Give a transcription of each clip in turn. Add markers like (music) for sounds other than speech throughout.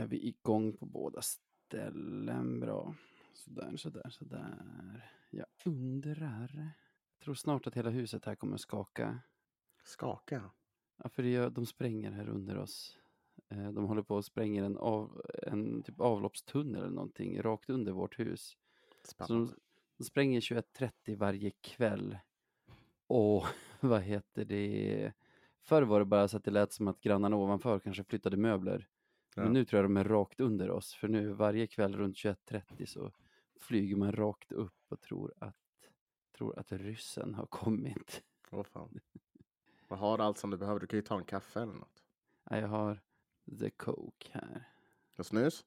är vi igång på båda ställen. Bra. Sådär, sådär, sådär. Jag undrar. Jag tror snart att hela huset här kommer skaka. Skaka? Ja, för det gör, de spränger här under oss. Eh, De håller på att spränga en, av, en typ avloppstunnel eller någonting rakt under vårt hus. Så de, de spränger 21.30 varje kväll. Och (laughs) vad heter det? Förr var det bara så att det lät som att grannarna ovanför kanske flyttade möbler. Ja. Men nu tror jag de är rakt under oss. För nu varje kväll runt 21.30 så flyger man rakt upp och tror att, tror att ryssen har kommit. Åh fan. Vad har allt som du behöver? Du kan ju ta en kaffe eller något. Ja, Jag har the coke här. Och snus?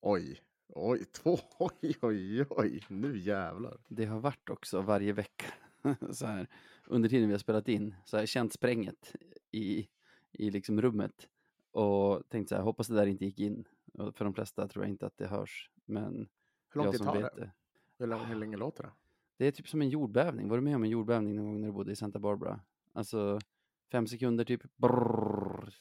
Oj. Oj, (laughs) två. Oj, oj, oj. Nu jävlar. Det har varit också varje vecka (laughs) så här under tiden vi har spelat in så har jag känt spränget i, i liksom rummet och tänkt så här, hoppas det där inte gick in. Och för de flesta tror jag inte att det hörs, men Hur lång tid tar det? det. Hur, hur länge låter det? Det är typ som en jordbävning. Var du med om en jordbävning någon gång när du bodde i Santa Barbara? Alltså fem sekunder typ. Brrrr.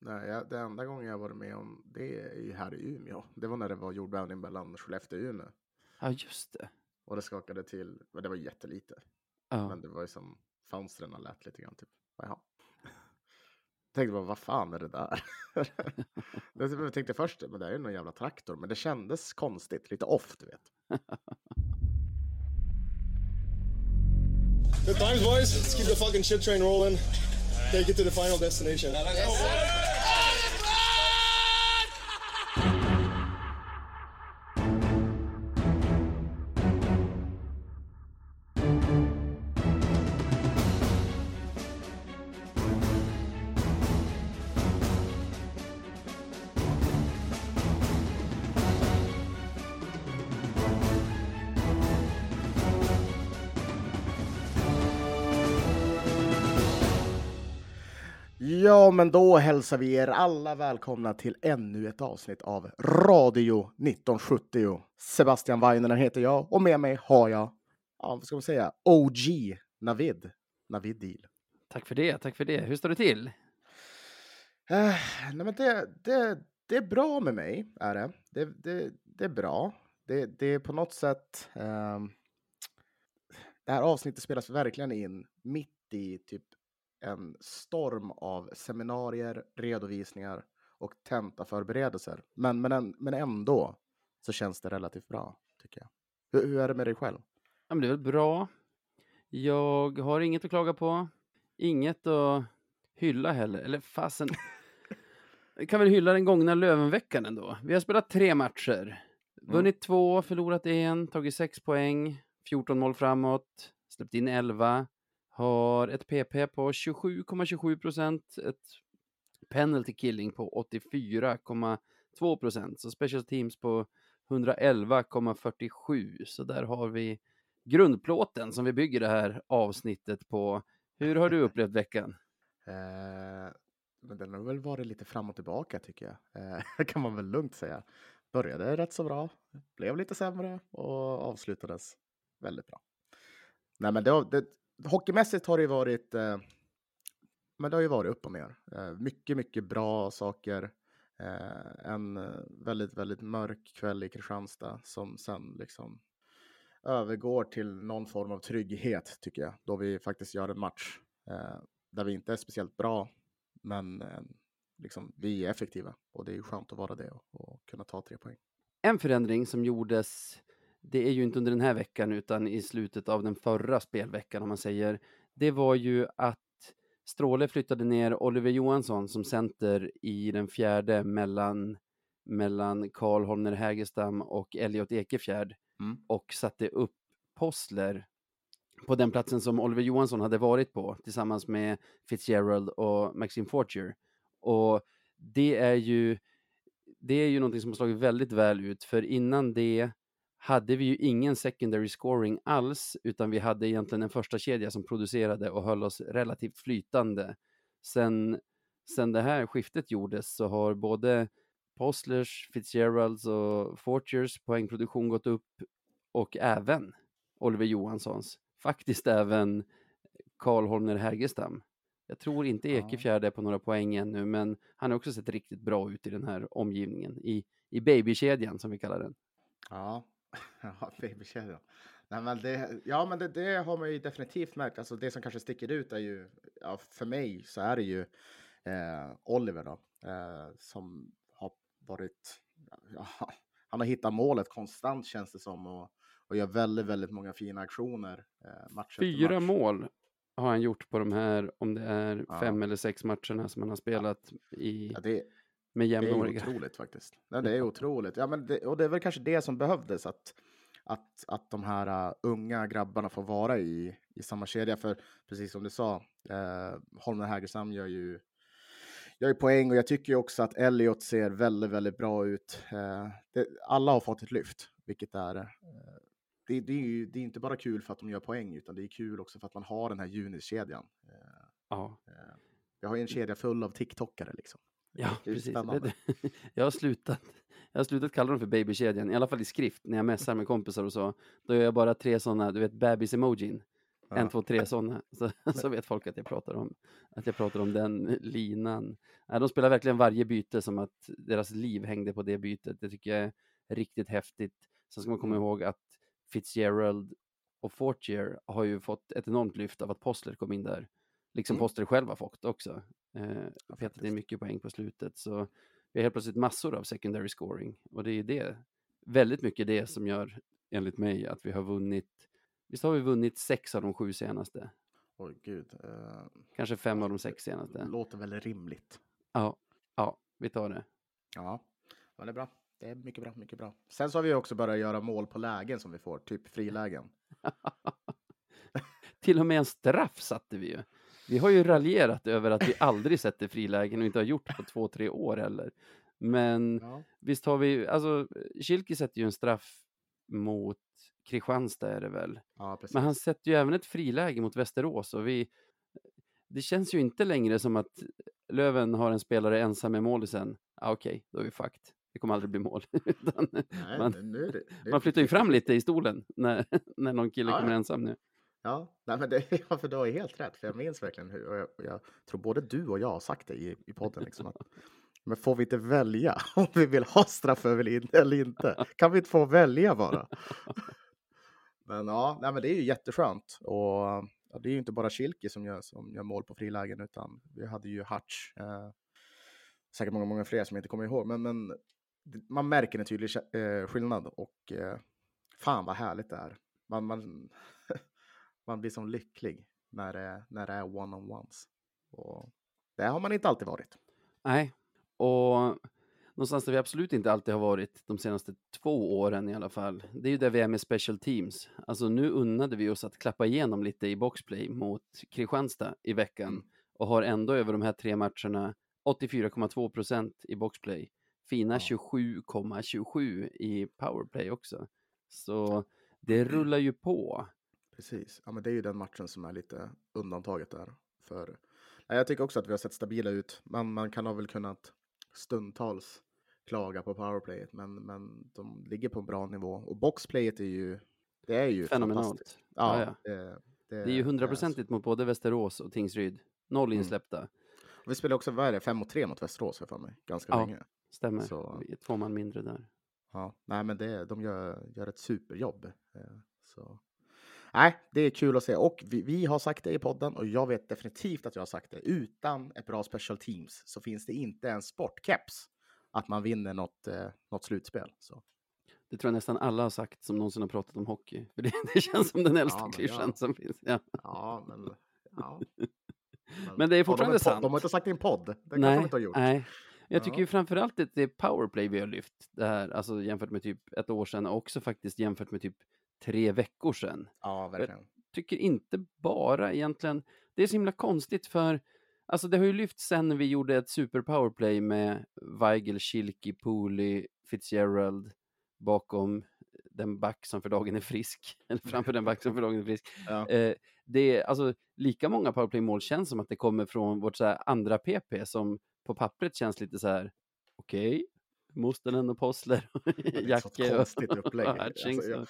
Nej, jag, det enda gången jag varit med om det är ju här i Umeå. Det var när det var jordbävning mellan Skellefteå och Umeå. Ja, just det. Och det skakade till, men det var jättelite. Ja. Men det var ju som fönstren lät lite grann typ. Jaha. Tänkte bara, vad fan är det där? (laughs) jag tänkte först, men det är ju någon jävla traktor. Men det kändes konstigt, lite off du vet. Good times, boys. Let's keep the fucking shit train rolling. Take it to the final destination. Ja, men då hälsar vi er alla välkomna till ännu ett avsnitt av Radio 1970. Sebastian Weiner heter jag och med mig har jag, ja, vad ska man säga, OG Navid. Navid Deal. Tack för det, tack för det. Hur står det till? Eh, nej, men det, det, det är bra med mig, är det. Det, det, det är bra. Det, det är på något sätt... ehm, det här avsnittet spelas verkligen in mitt i typ en storm av seminarier, redovisningar och tentaförberedelser. Men, men, men ändå så känns det relativt bra, tycker jag. Hur, hur är det med dig själv? Ja, men det är väl bra. Jag har inget att klaga på. Inget att hylla heller. Eller fasen. Jag kan väl hylla den gångna Lövenveckan ändå. Vi har spelat tre matcher. Vunnit två, förlorat en, tagit sex poäng, 14 mål framåt, släppt in 11, har ett PP på 27,27 procent, ett penalty killing på 84,2 procent, så special teams på 111,47. Så där har vi grundplåten som vi bygger det här avsnittet på. Hur har du (laughs) upplevt veckan? Eh, men den har väl varit lite fram och tillbaka tycker jag. Eh, (laughs) kan man väl lugnt säga. Började rätt så bra, blev lite sämre och avslutades väldigt bra. Nej, men det, det, hockeymässigt har det ju varit, eh, men det har ju varit upp och ner. Eh, mycket, mycket bra saker. Eh, en eh, väldigt, väldigt mörk kväll i Kristianstad som sen liksom övergår till någon form av trygghet tycker jag, då vi faktiskt gör en match eh, där vi inte är speciellt bra, men eh, liksom, vi är effektiva och det är ju skönt att vara det och, och kunna ta tre poäng. En förändring som gjordes, det är ju inte under den här veckan utan i slutet av den förra spelveckan om man säger, det var ju att Stråle flyttade ner Oliver Johansson som center i den fjärde mellan, mellan Karl Holmner Hägerstam och Elliot Ekefjärd Mm. och satte upp Postler på den platsen som Oliver Johansson hade varit på tillsammans med Fitzgerald och Maxim Fortier. Och det är ju det är ju någonting som har slagit väldigt väl ut, för innan det hade vi ju ingen secondary scoring alls, utan vi hade egentligen en första kedja som producerade och höll oss relativt flytande. Sen, sen det här skiftet gjordes så har både Postlers, Fitzgeralds och Fortiers poängproduktion gått upp och även Oliver Johanssons. Faktiskt även Karl Holmner Hägerstam. Jag tror inte. Ekefjärd är på några poäng ännu, men han har också sett riktigt bra ut i den här omgivningen, i, i babykedjan som vi kallar den. Ja, (laughs) ja babykedjan. Nej, men det, ja, men det, det har man ju definitivt märkt. Alltså det som kanske sticker ut är ju, ja, för mig så är det ju eh, Oliver då, eh, som har varit, ja, (laughs) han har hittat målet konstant känns det som och, och gör väldigt, väldigt många fina aktioner. Eh, match Fyra match. mål har han gjort på de här, om det är Ja. fem eller sex matcherna som han har spelat i, Ja, det, med Det är jämnåriga. otroligt faktiskt. Nej, det är otroligt. Ja, men det, och det är väl kanske det som behövdes, att, att, att de här uh, unga grabbarna får vara i, i samma kedja. För precis som du sa, uh, Holmer Hägerstam gör ju, gör ju poäng och jag tycker också att Elliot ser väldigt, väldigt bra ut. Eh, det, alla har fått ett lyft, vilket är eh, det, det, är ju det är inte bara kul för att de gör poäng, utan det är kul också för att man har den här Junis-kedjan. Ja, jag har ju en kedja full av TikTokare liksom. Ja precis. (laughs) Jag har slutat. Jag har slutat kalla dem för babykedjan, i alla fall i skrift, när jag messar med kompisar och så. Då gör jag bara tre sådana, du vet, bebis-emojin. En, Ja. två, tre sådana. Så, (laughs) så vet folk att jag pratar om, att jag pratar om den linan. De spelar verkligen varje byte som att deras liv hängde på det bytet. Det tycker jag är riktigt häftigt. Sen ska man komma Mm. ihåg att Fitzgerald och Fortier har ju fått ett enormt lyft av att Postler kom in där. Liksom Mm. Postler själv har fått också. Eh, Ja, petat in mycket poäng på slutet. Så vi har helt plötsligt massor av secondary scoring. Och det är det, väldigt mycket det som gör, enligt mig, att vi har vunnit Visst har vi vunnit sex av de sju senaste? Oj, gud. eh, Kanske fem av de sex senaste? Låter väl rimligt. Ja, ja, vi tar det. Ja, men det är bra. Det är mycket bra, mycket bra. Sen så har vi också börjat göra mål på lägen som vi får, typ frilägen. (laughs) Till och med en straff satte vi ju. Vi har ju raljerat över att vi aldrig sätter frilägen och inte har gjort på två, tre år heller. Men Ja, visst har vi, alltså Kilki sätter ju en straff mot Kristianstad är det väl. ja. Men han sätter ju även ett friläge mot Västerås och vi, det känns ju inte längre som att Löven har en spelare ensam med målisen. Ah, Okej, då är vi fucked. Det kommer aldrig bli mål. (laughs) Nej, man, är det, det man flyttar ju fram 50-50. lite i stolen när, när någon kille Ja, kommer ensam nu. Ja, nej, men det, (laughs) ja, för du har ju helt rätt. För jag minns verkligen hur, och jag, jag tror både du och jag har sagt det i, i podden. Liksom, att, men får vi inte välja (laughs) om vi vill ha straff eller inte? Kan vi inte få välja bara? (laughs) Men ja, nej, men det är ju jätteskönt. Och ja, det är ju inte bara Kilke som gör, som gör mål på frilägen, utan vi hade ju Hutch. Eh, säkert många, många fler som jag inte kommer ihåg. Men, men man märker en tydlig eh, skillnad och eh, fan vad härligt det är. Man, man, man blir som lycklig när det, när det är one-on-ones. Och det har man inte alltid varit. Nej, och någonstans där vi absolut inte alltid har varit de senaste två åren i alla fall, det är ju där vi är med special teams. Alltså nu unnade vi oss att klappa igenom lite i boxplay mot Kristianstad i veckan Mm. och har ändå över de här tre matcherna 84,2 procent i boxplay. Fina Ja. 27,27 i powerplay också. Så det rullar ju på. Precis. Ja, men det är ju den matchen som är lite undantaget där. För, jag tycker också att vi har sett stabila ut. Man, man kan ha väl kunnat stundtals klaga på powerplayet, men, men de ligger på en bra nivå. Och boxplayet är ju, det är ju Fenomenalt. Ja, Ja, ja. Det, Det är ju hundraprocentigt mot både Västerås och Tingsryd. Noll Mm. insläppta. Vi spelade också, vad är det, 5 mot 3 mot Västerås för mig, ganska Ja. länge. Stämmer. Så- Två man mindre där. Ja, nej men det, de gör, gör ett superjobb. eh, Så. Nej, det är kul att se. Och vi, vi har sagt det i podden och jag vet definitivt att jag har sagt det. Utan ett bra special teams så finns det inte en sportkeps att man vinner något, eh, något slutspel. Så. Det tror jag nästan alla har sagt som någonsin har pratat om hockey. (laughs) För det, det känns som den äldsta Ja, klyschan ja. som finns. Ja. Ja, men... Ja. (laughs) Men det är fortfarande de, sant. De har inte sagt i en podd. Det kanske de nej, inte har gjort. nej. Jag tycker ju framförallt att det är powerplay vi har lyft. Det här, alltså jämfört med typ ett år sedan och också faktiskt jämfört med typ tre veckor sedan. Ja, verkligen. Tycker inte bara egentligen, det är så himla konstigt för Alltså det har ju lyft sen vi gjorde ett super powerplay med Weigel, Schilke, Pooley, Fitzgerald bakom den back som för dagen är frisk. (laughs) Eller framför den back som för dagen är frisk. (laughs) Ja. Eh, det är alltså lika många powerplay-mål känns som att det kommer från vårt så andra PP som på pappret känns lite så här okej, och Postler och är sånt Jacke och, konstigt (laughs) upplägg. Alltså, jag-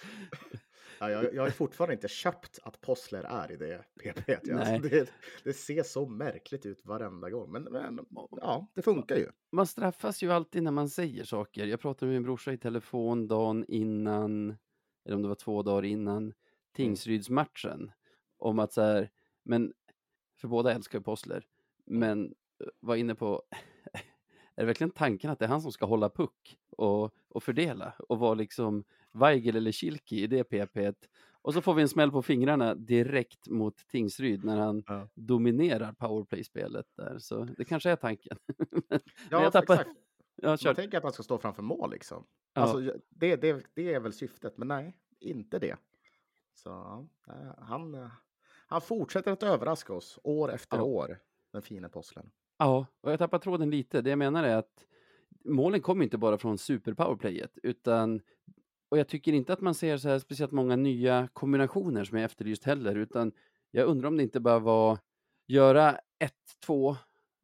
jag, jag har fortfarande inte köpt att Possler är i det PP. Alltså, det, det ser så märkligt ut varenda gång. Men, men ja, det funkar ju. Man straffas ju alltid när man säger saker. Jag pratade med min brorsa i telefon dagen innan, eller om det var två dagar innan, Tingsrydsmatchen. Om att så här, men, för båda älskar ju Possler, men eh, var inne på, är det verkligen tanken att det är han som ska hålla puck och, och fördela och vara liksom Weigel eller Kilki i det PP't? Och så får vi en smäll på fingrarna direkt mot Tingsryd när han Ja. dominerar powerplay-spelet där. Så det kanske är tanken. (laughs) Ja, jag tappar- exakt. Ja, Man kör. tänker att han ska stå framför mål liksom. Ja. Alltså, det, det, det är väl syftet, men nej, inte det. Så han, eh, han fortsätter att överraska oss år efter Ja. år, den fina Posslen. Ja, och jag tappar tråden lite. Det jag menar är att målen kommer inte bara från superpowerplayet, utan och jag tycker inte att man ser så här speciellt många nya kombinationer som jag efterlyst heller, utan jag undrar om det inte bara var göra ett, två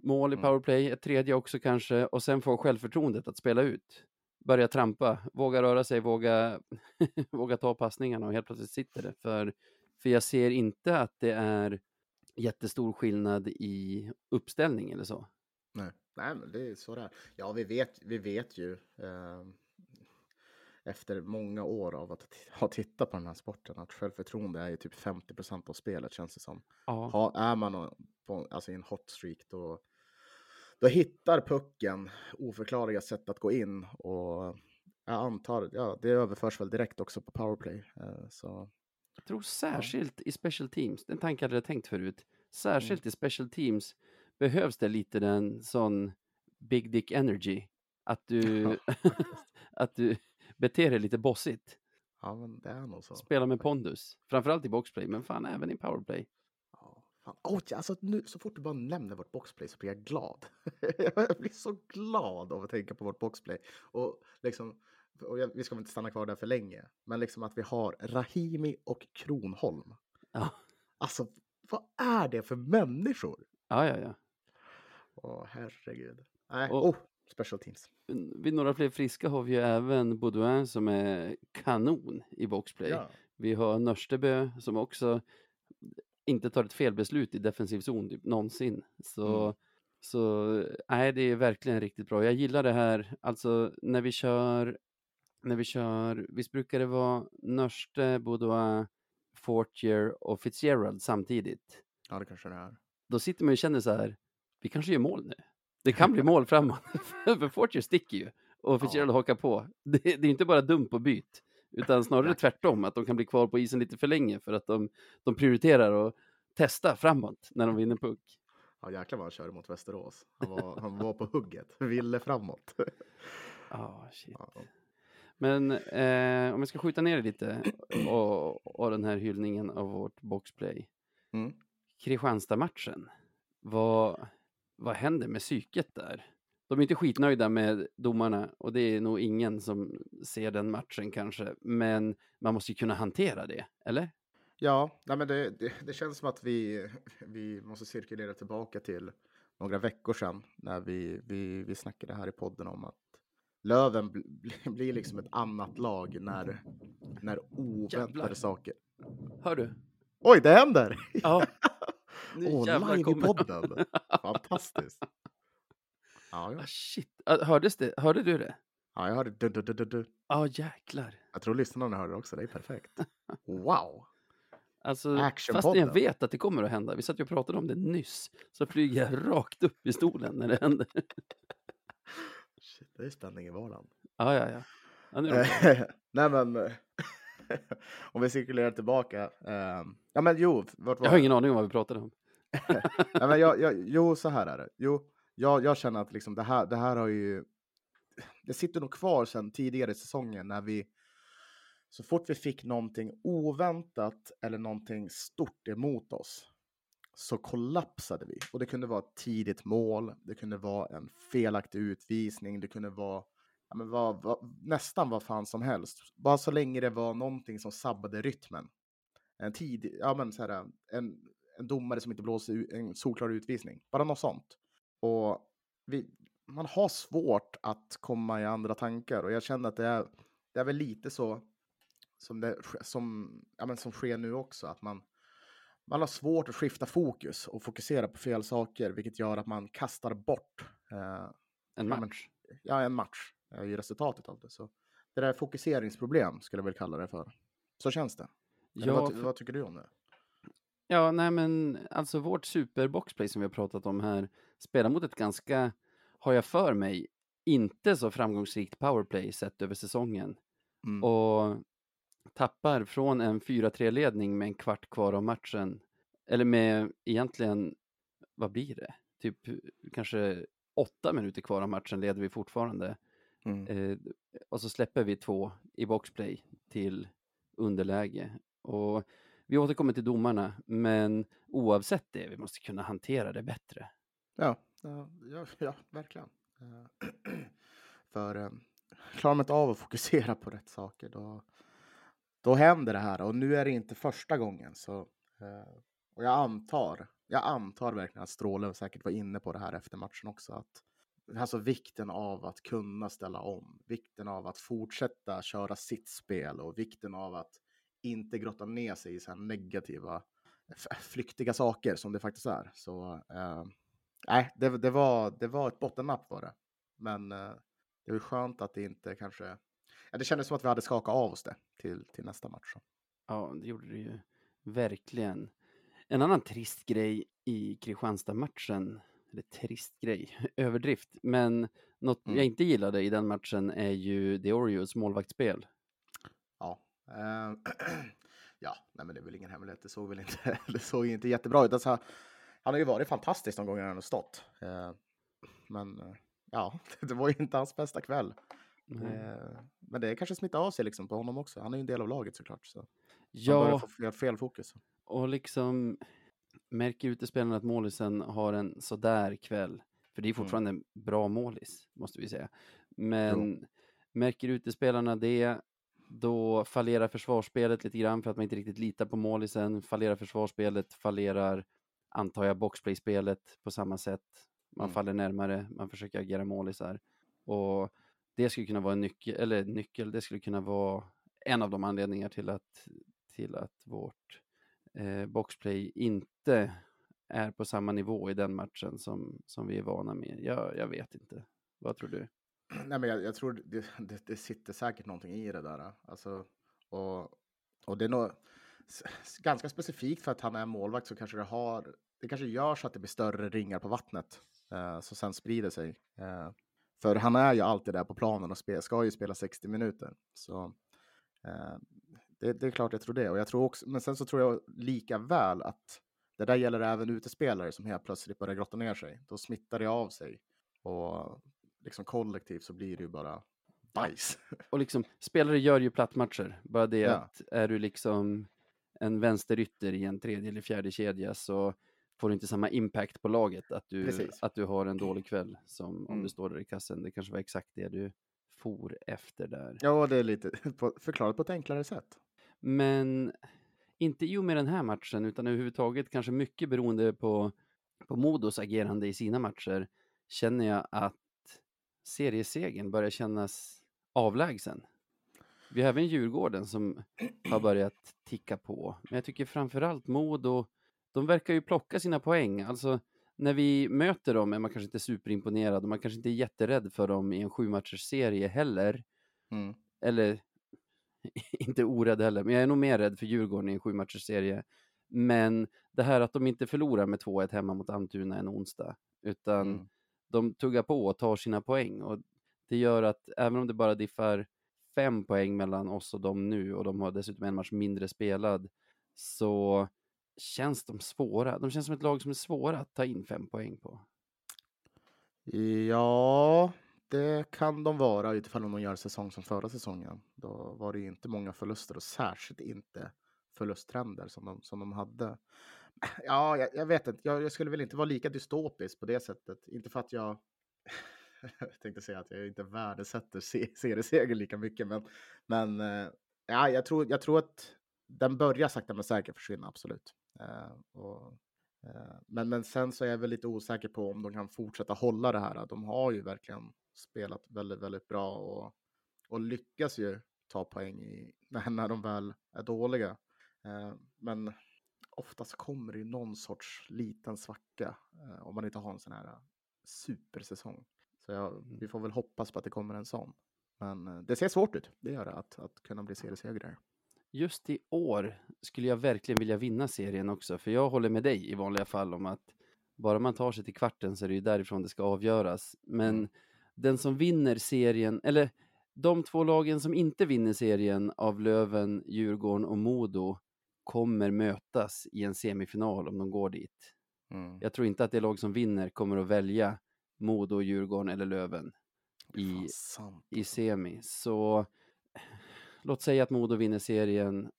mål i Mm. powerplay, ett tredje också kanske, och sen få självförtroendet att spela ut. Börja trampa, våga röra sig, våga, (laughs) våga ta passningarna och helt plötsligt sitter det. För, för jag ser inte att det är jättestor skillnad i uppställning eller så. Nej, nej men det är så det är. Ja, vi vet, vi vet ju eh, efter många år av att ha tittat på den här sporten att självförtroende är ju typ 50% av spelet känns det som. Ja. Ha, är man på, alltså i en hot streak då, då hittar pucken oförklarliga sätt att gå in och jag antar, ja, det överförs väl direkt också på powerplay. Eh, så Jag tror särskilt i special teams, den tanken hade jag tänkt förut, särskilt i special teams behövs det lite den sån big dick energy. Att du, (laughs) (laughs) att du beter dig lite bossigt. ja, men det är nog så. Spela med pondus. Framförallt i boxplay, men fan även i powerplay. Ja, fan. Alltså nu, så fort du bara nämner vårt boxplay så blir jag glad. (laughs) jag blir så glad av att tänka på vårt boxplay. Och liksom, och jag, vi ska väl inte stanna kvar där för länge, men liksom att vi har Rahimi och Kronholm. Ja, Alltså, vad är det för människor? ja, ja. ja. Åh, herregud. Nej, Och- oh, special teams. Vid några fler friska har vi ju även Baudouin som är kanon i boxplay. Ja. Vi har Nörstebö som också inte tar ett felbeslut i defensiv zon typ, någonsin. Så, Mm. så nej, det är verkligen riktigt bra. Jag gillar det här, alltså när vi kör, när vi kör, visst brukar det vara Nörste, Baudouin, Fortier och Fitzgerald samtidigt. ja, det kanske det är. Då sitter man och känner så här, vi kanske gör mål nu. Det kan bli (laughs) mål framåt, (laughs) för Fortier sticker ju och Fitzgerald hakar på. Det, det är inte bara dumt på byt, utan snarare tvärtom, att de kan bli kvar på isen lite för länge för att de, de prioriterar att testa framåt när de vinner puck. Ja, jäklar vad han körde mot Västerås. Han var, han var på hugget, ville framåt. (laughs) Ah, shit. Ja. Men eh, om jag ska skjuta ner det lite och, och den här hyllningen av vårt boxplay. Mm. Kristianstad-matchen, vad, vad händer med psyket där? De är inte skitnöjda med domarna och det är nog ingen som ser den matchen kanske, men man måste ju kunna hantera det, eller? Ja, nej men det, det, det känns som att vi, vi måste cirkulera tillbaka till några veckor sedan när vi, vi, vi snackade här i podden om att Löven bl, (laughs) bli- blir liksom ett annat lag när, när oväntade Jävlar. saker. Hör du? Oj, det händer! Ja, (laughs) live i podden! (laughs) Fantastiskt! Ja, ja. Ah, shit, Ah, hördes det? Hörde du det? ja jag hörde du, du, du, du. Ja, jäklar. Jag tror lyssnarna hörde det också, det är perfekt. Wow! Alltså, fast jag vet att det kommer att hända, vi satt ju och pratade om det nyss, så flyger jag rakt upp i stolen när det händer. Shit, det är spänning i vardagen. Ja, ja, ja. ja. Eh, (laughs) Nej men, (laughs) om vi cirkulerar tillbaka. eh, ja men jo, vart var jag har ingen aning om vad vi pratade om. (laughs) Nej, men jag, jag, jo, så här är det. Jo, jag, jag känner att liksom det, här, det här har ju... Det sitter nog kvar sedan tidigare i säsongen när vi... Så fort vi fick någonting oväntat eller någonting stort emot oss så kollapsade vi. Och det kunde vara ett tidigt mål, det kunde vara en felaktig utvisning, det kunde vara ja, men vad, vad, nästan vad fan som helst. Bara så länge det var någonting som sabbade rytmen. En tid, ja men så här, en, en domare som inte blåser en solklar utvisning. Bara något sånt. Och vi, man har svårt att komma i andra tankar och jag känner att det är, det är väl lite så som, det, som, ja, men som sker nu också, att man, man har svårt att skifta fokus och fokusera på fel saker, vilket gör att man kastar bort eh, En match. ja, en match eh, i resultatet av det. Så det där är fokuseringsproblem skulle jag väl kalla det för. Så känns det. Ja, vad, vad tycker du om det? Ja, nej men alltså vårt superboxplay som vi har pratat om här spelar mot ett ganska, har jag för mig, inte så framgångsrikt powerplay sett över säsongen. Mm. Och tappar från en 4-3-ledning med en kvart kvar av matchen, eller med egentligen, vad blir det? Typ kanske åtta minuter kvar av matchen leder vi fortfarande. Mm. Eh, och så släpper vi två i boxplay till underläge. Och vi återkommer till domarna, men oavsett det, vi måste kunna hantera det bättre. Ja, ja, ja, verkligen. Eh, (clears throat) För eh, klarar man inte av att fokusera på rätt saker, då, då händer det här. Och nu är det inte första gången. Så, eh, och jag antar, jag antar verkligen att Stråle säkert var inne på det här efter matchen också. Att, alltså vikten av att kunna ställa om, vikten av att fortsätta köra sitt spel och vikten av att inte grotta ner sig i så här negativa, flyktiga saker som det faktiskt är. Så eh, det, det, var, det var ett bottennapp var det. Men eh, det var skönt att det inte kanske... Det kändes som att vi hade skakat av oss det till, till nästa match. Så. Ja, det gjorde det ju verkligen. En annan trist grej i Kristianstad-matchen, eller trist grej, (laughs) överdrift, men något Mm. jag inte gillade i den matchen är ju The Oreos målvaktsspel. Ja, eh, (clears throat) ja nej, men det är väl ingen hemlighet. Det såg väl inte, (laughs) det såg inte jättebra ut. Alltså, han har ju varit fantastisk de gånger han har stått. Eh, men eh, ja, (laughs) det var ju inte hans bästa kväll. Mm. Eh, men det kanske smittar av sig liksom på honom också. Han är ju en del av laget såklart. Så. Han Ja, börjar få fel, fel fokus. och liksom märker utespelarna att målisen har en sådär kväll, för det är fortfarande en bra målis, måste vi säga. Men märker utespelarna det, då fallerar försvarsspelet lite grann för att man inte riktigt litar på målisen, fallerar försvarsspelet, fallerar, antar jag, boxplay-spelet på samma sätt. Man Mm. faller närmare, man försöker agera målisar. Och det skulle kunna vara en nyckel, eller nyckel, det skulle kunna vara en av de anledningar till att, till att vårt eh, boxplay inte är på samma nivå i den matchen som, som vi är vana med. Jag, jag vet inte. Vad tror du? (clears throat) Nej, men jag, jag tror det, (laughs) det, det sitter säkert någonting i det där. Alltså, och, och det är nog ganska specifikt för att han är målvakt så kanske det har, det kanske gör så att det blir större ringar på vattnet eh, som sen sprider sig. Eh, för han är ju alltid där på planen och spel, ska ju spela 60 minuter. Så eh, det, det är klart jag tror det. Och jag tror också, men sen så tror jag lika väl att det där gäller även utespelare som helt plötsligt börjar grotta ner sig. Då smittar det av sig. Och liksom kollektivt så blir det ju bara bajs. (laughs) Och liksom, spelare gör ju plattmatcher. Bara det Ja. att är du liksom en vänsterytter i en tredje eller fjärde kedja så får du inte samma impact på laget att du, Precis. att du har en dålig kväll som om Mm. du står där i kassen. Det kanske var exakt det du for efter där. Ja, det är lite (laughs) förklarat på ett enklare sätt. Men inte i och med den här matchen, utan överhuvudtaget kanske mycket beroende på, på Modos agerande i sina matcher, känner jag att seriesegern börjar kännas avlägsen. Vi har även Djurgården som har börjat ticka på, men jag tycker framförallt Modo, de verkar ju plocka sina poäng. Alltså, när vi möter dem är man kanske inte superimponerad och man kanske inte är jätterädd för dem i en sju matchers serie heller Mm. eller (laughs) inte orädd heller, men jag är nog mer rädd för Djurgården i en sju serie. Men det här att de inte förlorar med 2-1 hemma mot Almtuna en onsdag, utan Mm. de tuggar på och tar sina poäng. Och det gör att även om det bara diffar fem poäng mellan oss och dem nu, och de har dessutom en match mindre spelad, så känns de svåra. De känns som ett lag som är svåra att ta in fem poäng på. Ja, det kan de vara utifall om de gör säsong som förra säsongen. Då var det ju inte många förluster och särskilt inte förlusttrender som de, som de hade. (clears throat) Ja, jag, jag vet inte. Jag, jag skulle väl inte vara lika dystopisk på det sättet. Inte för att jag (laughs) jag tänkte säga att jag inte värdesätter serieseger lika mycket, men, men eh, ja, jag, tror, jag tror att den börjar sakta men säkert försvinna, absolut. Eh, och, eh, men, men sen så är jag väl lite osäker på om de kan fortsätta hålla det här. De har ju verkligen spelat väldigt, väldigt bra och, och lyckas ju ta poäng i, (laughs) när, när de väl är dåliga. Eh, men ofta så kommer det ju någon sorts liten svacka om man inte har en sån här supersäsong. Så jag, vi får väl hoppas på att det kommer en sån. Men det ser svårt ut, det gör det, att, att kunna bli seriesegrare. Just i år skulle jag verkligen vilja vinna serien också, för jag håller med dig i vanliga fall om att bara man tar sig till kvarten så är det ju därifrån det ska avgöras. Men Mm. den som vinner serien, eller de två lagen som inte vinner serien av Löven, Djurgården och Modo kommer mötas i en semifinal om de går dit. Mm. Jag tror inte att det lag som vinner kommer att välja Modo, Djurgården eller Löven i, i alltså. semi. Så låt säga att Modo vinner serien.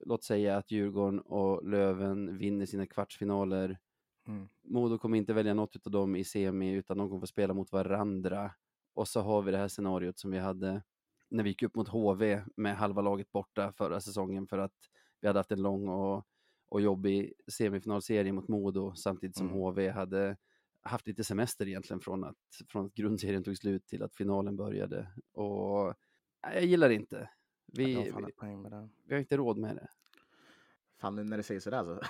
Låt säga att Djurgården och Löven vinner sina kvartsfinaler. Mm. Modo kommer inte välja något av dem i semi utan de kommer få spela mot varandra. Och så har vi det här scenariot som vi hade när vi gick upp mot HV med halva laget borta förra säsongen för att vi hade haft en lång och, och jobbig semifinalserie mot Modo samtidigt som Mm. HV hade haft lite semester egentligen från att, från att grundserien tog slut till att finalen började. Och jag gillar det inte. Vi, vi, vi har inte råd med det. Fan, nu när du säger sådär så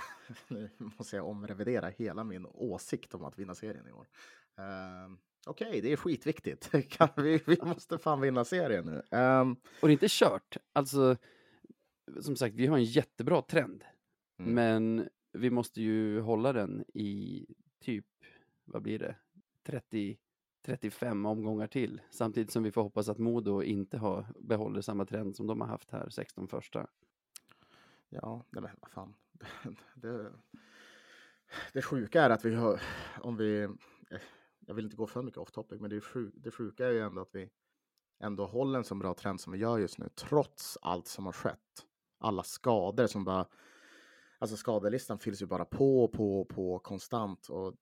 (laughs) nu måste jag omrevidera hela min åsikt om att vinna serien i år. Uh, Okej, det är skitviktigt. (laughs) Kan vi, vi måste fan vinna serien nu. Ehm, Och det är inte kört. Alltså, som sagt, vi har en jättebra trend. Mm. Men vi måste ju hålla den i typ, vad blir det, 30, 35 omgångar till. Samtidigt som vi får hoppas att Modo inte har, behåller samma trend som de har haft här, 16 första. ja, nej, men vad fan. (laughs) Det, det sjuka är att vi har, om vi, eh, jag vill inte gå för mycket off topic, men det, sjuk, det sjuka är ju ändå att vi ändå håller en så bra trend som vi gör just nu, trots allt som har skett. Alla skador som bara, alltså skadelistan fylls ju bara på, på, på konstant och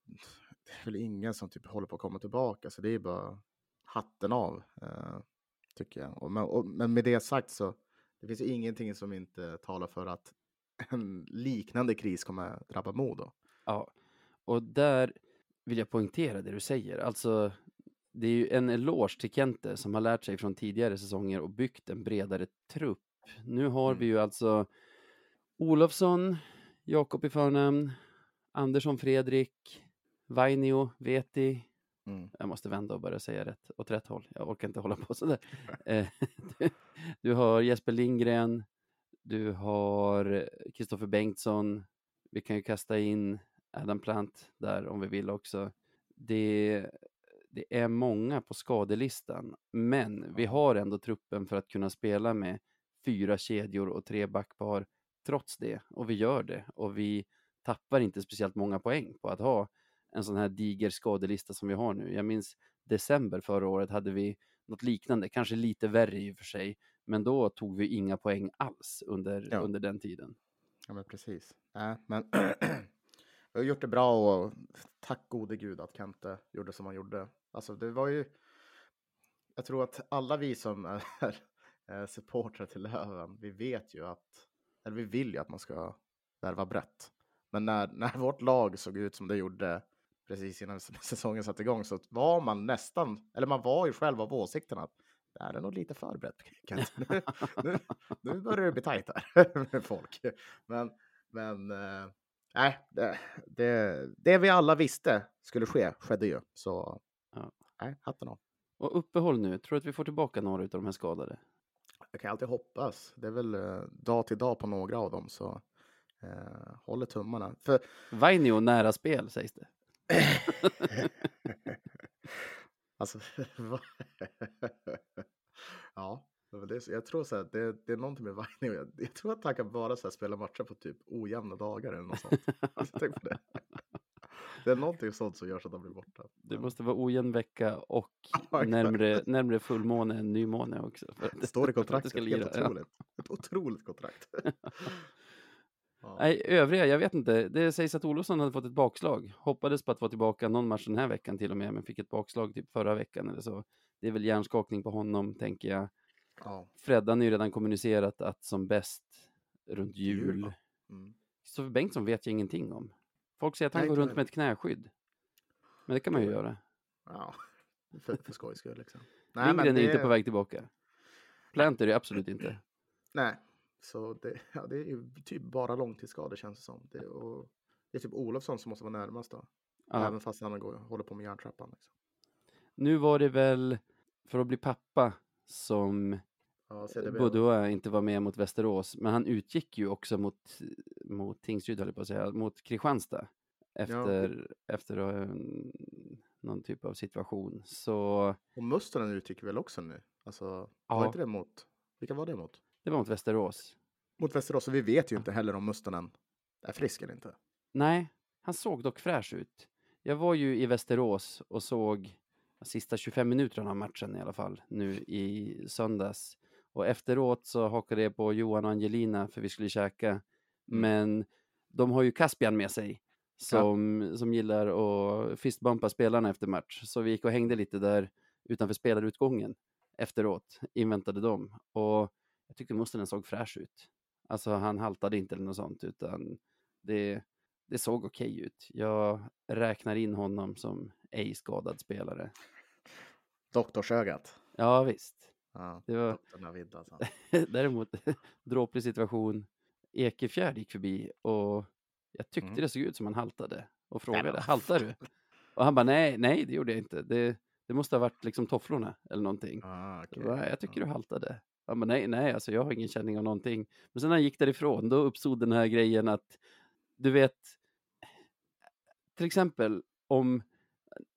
det är väl ingen som typ håller på att komma tillbaka, så det är bara hatten av, eh, tycker jag. Och, men, och, men med det sagt så, det finns ingenting som inte talar för att (laughs) en liknande kris kommer drabba Modo. Ja, och där vill jag poängtera det du säger. Alltså, det är ju en eloge till Kente som har lärt sig från tidigare säsonger och byggt en bredare trupp. Nu har vi Mm. ju alltså Olofsson, Jakob i förnamn, Andersson Fredrik, Vainio, Veti. Mm. Jag måste vända och börja säga rätt åt rätt håll. Jag orkar inte hålla på sådär. Eh, du, (laughs) du har Jesper Lindgren, du har Kristoffer Bengtsson. Vi kan ju kasta in Adam Plant där om vi vill också. Det, det är många på skadelistan, men vi har ändå truppen för att kunna spela med fyra kedjor och tre backpar trots det. Och vi gör det. Och vi tappar inte speciellt många poäng på att ha en sån här diger skadelista som vi har nu. Jag minns december förra året hade vi något liknande, kanske lite värre i och för sig, men då tog vi inga poäng alls under, Ja. under den tiden. Ja, men precis. Nej, men (clears throat) vi har gjort det bra och tack gode gud att Kente gjorde som han gjorde. Alltså, det var ju. Jag tror att alla vi som är (laughs) supportrar till Löven, vi vet ju att, eller vi vill ju att man ska värva brett. Men när, (laughs) när vårt lag såg ut som det gjorde precis innan (laughs) säsongen satte igång så var man nästan, eller man var ju själv av åsikten att det här är nog lite för brett. (laughs) Kent. Nu, nu, nu börjar det bli tajt här (laughs) med folk. Men, men eh, nej, det, det, det vi alla visste skulle ske skedde ju. Så Ja. nej, hatten av. Och uppehåll nu, tror du att vi får tillbaka några av de här skadade? Jag kan alltid hoppas. Det är väl eh, dag till dag på några av dem. Så eh, håller tummarna. För Vainio nära spel sägs det. Alltså, (laughs) ja, det det, jag tror så här, det, det är någonting med Vainio. Jag, jag tror att han kan bara så här, spela matcher på typ ojämna dagar eller något sånt. Alltså, tänk på det. (laughs) det är någonting sånt som gör så att han blir borta. Det måste vara ojämn vecka och (laughs) Ja, närmre, närmre fullmåne än nymåne också. Det står i kontraktet. Helt lira, ja. otroligt. Ett otroligt kontrakt. Ja. Nej, övriga, jag vet inte. Det sägs att Olofsson hade fått ett bakslag. Hoppades på att vara tillbaka någon match den här veckan till och med, men fick ett bakslag typ förra veckan eller så. Det är väl hjärnskakning på honom, tänker jag. ja. Freddan har ju redan kommunicerat att som bäst runt Jul? Mm. Kristoffer Bengtsson vet jag ingenting om. Folk säger att han Nej, går runt med ett knäskydd. Men det kan man ju göra. ja. (laughs) För, för skojs skull liksom. Lindgren är det- inte på väg tillbaka. Plant är absolut inte. Nej, så det, (laughs) ja, det är ju typ bara långtidsskador känns det som. Det, och det är typ Olofsson som måste vara närmast då. Ja. Även fast han går, håller på med järntrappan. Liksom. Nu var det väl för att bli pappa som Ja. Boudouin inte var med mot Västerås, men han utgick ju också mot, mot Tingsryd, höll jag på att säga, mot Kristianstad efter, efter en, någon typ av situation. Så Och Mustonen utgick väl också nu? Alltså, Ja. var inte det mot? Vilka var det mot? Det var mot Västerås. Mot Västerås, så vi vet ju inte heller om Mustonen är frisk eller inte. Nej, han såg dock fräsch ut. Jag var ju i Västerås och såg de sista 25 minuterna av matchen i alla fall, nu i söndags. Och efteråt så hakade jag på Johan och Angelina för vi skulle käka. Men de har ju Caspian med sig som, som gillar att fistbumpa spelarna efter match. Så vi gick och hängde lite där utanför spelarutgången efteråt, inväntade dem. Och jag tyckte Mustonen såg fräsch ut. Alltså han haltade inte eller något sånt, utan det, det såg okej ut. Jag räknar in honom som ej skadad spelare. Doktorsögat. Ja visst. Ja, Det var- Navid alltså. (laughs) Däremot, (laughs) dråplig situation. Ekefjärd gick förbi och jag tyckte Mm. det såg ut som han haltade och frågade, haltar du? Och han bara, nej, nej, det gjorde jag inte. Det, det måste ha varit liksom tofflorna eller någonting. Ah, okej. Jag, bara, jag tycker du haltade. Han bara, nej, nej, alltså jag har ingen känning av någonting. Men sen när han gick därifrån, då uppstod den här grejen att, du vet, till exempel om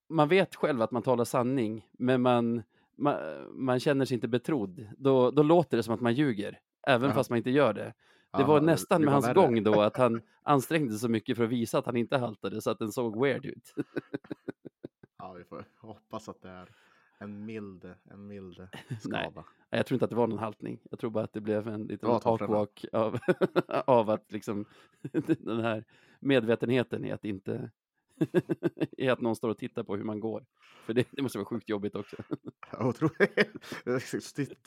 man vet själv att man talar sanning, men man, man, man känner sig inte betrodd, då, då låter det som att man ljuger, även Ja. fast man inte gör det. Det Ja, var nästan det med var hans värre. gång då att han (laughs) ansträngde sig så mycket för att visa att han inte haltade så att den såg weird ut. Ja, vi får hoppas att det är en mild, en mild (laughs) skada. Nej, Jag tror inte att det var någon haltning. Jag tror bara att det blev en liten talkwalk av, (laughs) av att liksom (laughs) den här medvetenheten i att inte i att någon står och tittar på hur man går. För det, det måste vara sjukt jobbigt också. Otroligt.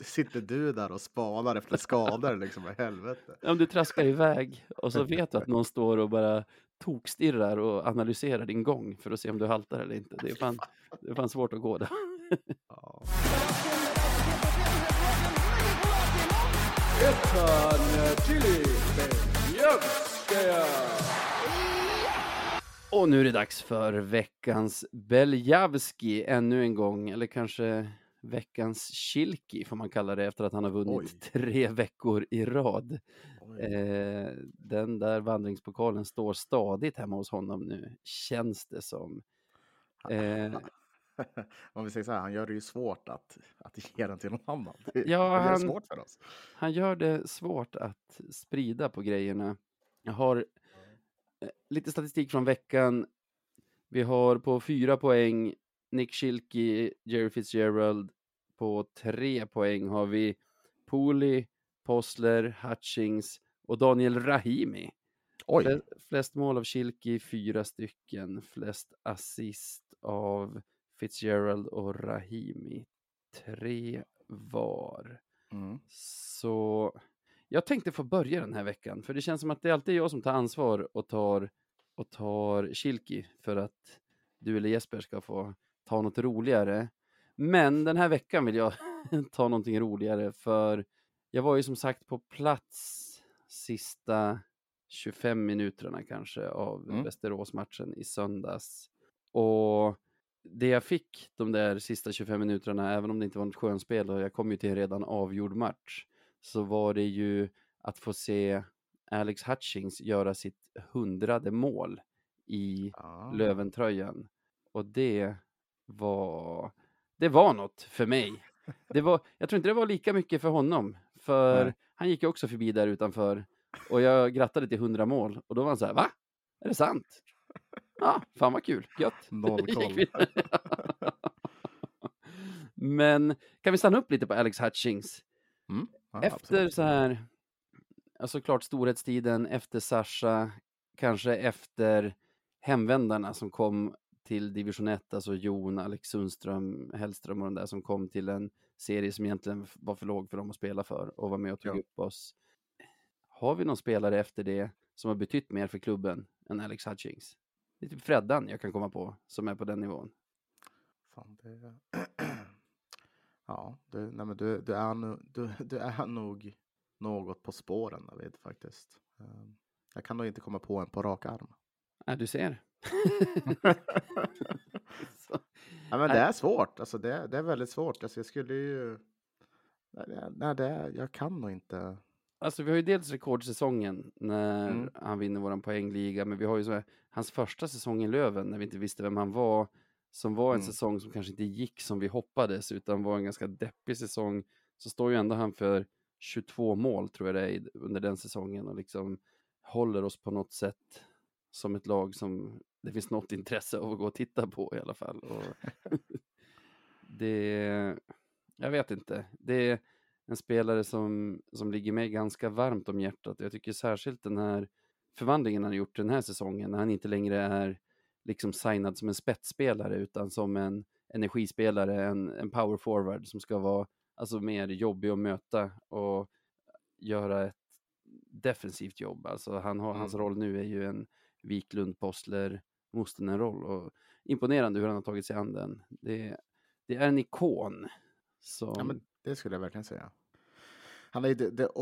Sitter du där och spanar efter skador liksom i helvete? Om du traskar iväg och så vet du att någon står och bara tokstirrar och analyserar din gång för att se om du haltar eller inte. Det är fan, det är fan svårt att gå där. Ja. Och nu är det dags för veckans Beljavski ännu en gång, eller kanske veckans Kilki får man kalla det efter att han har vunnit Oj. tre veckor i rad. Eh, den där vandringspokalen står stadigt hemma hos honom nu, känns det som. (laughs) Eh, (laughs) Om vi säger så här, han gör det ju svårt att, att ge den till någon annan. Det, Ja, (laughs) han- svårt för oss. han gör det svårt att sprida på grejerna. Jag har eh, lite statistik från veckan. Vi har på fyra poäng Nick Schilke, Jerry Fitzgerald. På tre poäng har vi Pooley, Posler, Hutchings och Daniel Rahimi. Oj, Fle- Flest mål av Schilke, fyra stycken. Flest assist av Fitzgerald och Rahimi. Tre var. mm. Så jag tänkte få börja den här veckan, för det känns som att det är alltid jag som tar ansvar och tar, och tar Kilki för att du eller Jesper ska få ta något roligare. Men den här veckan vill jag (laughs) ta någonting roligare, för jag var ju som sagt på plats sista 25 minuterna kanske av Mm. Västeråsmatchen i söndags. Och det jag fick de där sista 25 minuterna, även om det inte var något skönspel och jag kom ju till en redan avgjord match, så var det ju att få se Alex Hutchings göra sitt hundrade mål i Ja. Löventröjan. Och det var, det var något för mig. Det var, jag tror inte det var lika mycket för honom, för Nej. han gick ju också förbi där utanför och jag grattade till 100 mål och då var han så här, va? Är det sant? Ja, fan vad kul, gött. Noll (laughs) koll. Men kan vi stanna upp lite på Alex Hutchings? Mm. Ja, Efter absolut. så här, ja, såklart storhetstiden, efter Sasha, kanske efter hemvändarna som kom till division 1, alltså Jon, Alex Sundström, Hellström och de där som kom till en serie som egentligen var för låg för dem att spela för och var med och tog Ja. upp oss. Har vi någon spelare efter det som har betytt mer för klubben än Alex Hutchings? Det är typ Freddan jag kan komma på som är på den nivån. Fan, det... (clears throat) Ja, du, nej, men du, du, är, nu, du, du är nog något på spåren David faktiskt. Ehm, Jag kan nog inte komma på en på rak arm. Ja, du ser. (laughs) Ja, men det är svårt. Alltså, det, det är väldigt svårt. Alltså, jag skulle ju... Nej, det- nej, det är, jag kan nog inte. Alltså vi har ju dels rekordsäsongen när Mm. han vinner våran poängliga, men vi har ju så här, hans första säsong i Löven när vi inte visste vem han var, som var en Mm. säsong som kanske inte gick som vi hoppades, utan var en ganska deppig säsong, så står ju ändå han för 22 mål tror jag det är under den säsongen och liksom håller oss på något sätt som ett lag som det finns något intresse av att gå och titta på i alla fall. (laughs) Det, jag vet inte, det en spelare som, som ligger mig ganska varmt om hjärtat. Jag tycker särskilt den här förvandlingen han har gjort den här säsongen, när han inte längre är liksom signad som en spetsspelare utan som en energispelare, en, en power forward som ska vara alltså mer jobbig att möta och göra ett defensivt jobb. Alltså han har, hans Mm. roll nu är ju en Wiklund, Postler, Mostenen-roll och imponerande hur han har tagit sig an den. Det, det är en ikon. Som, Ja, men det skulle jag verkligen säga. Han är ju det, (laughs)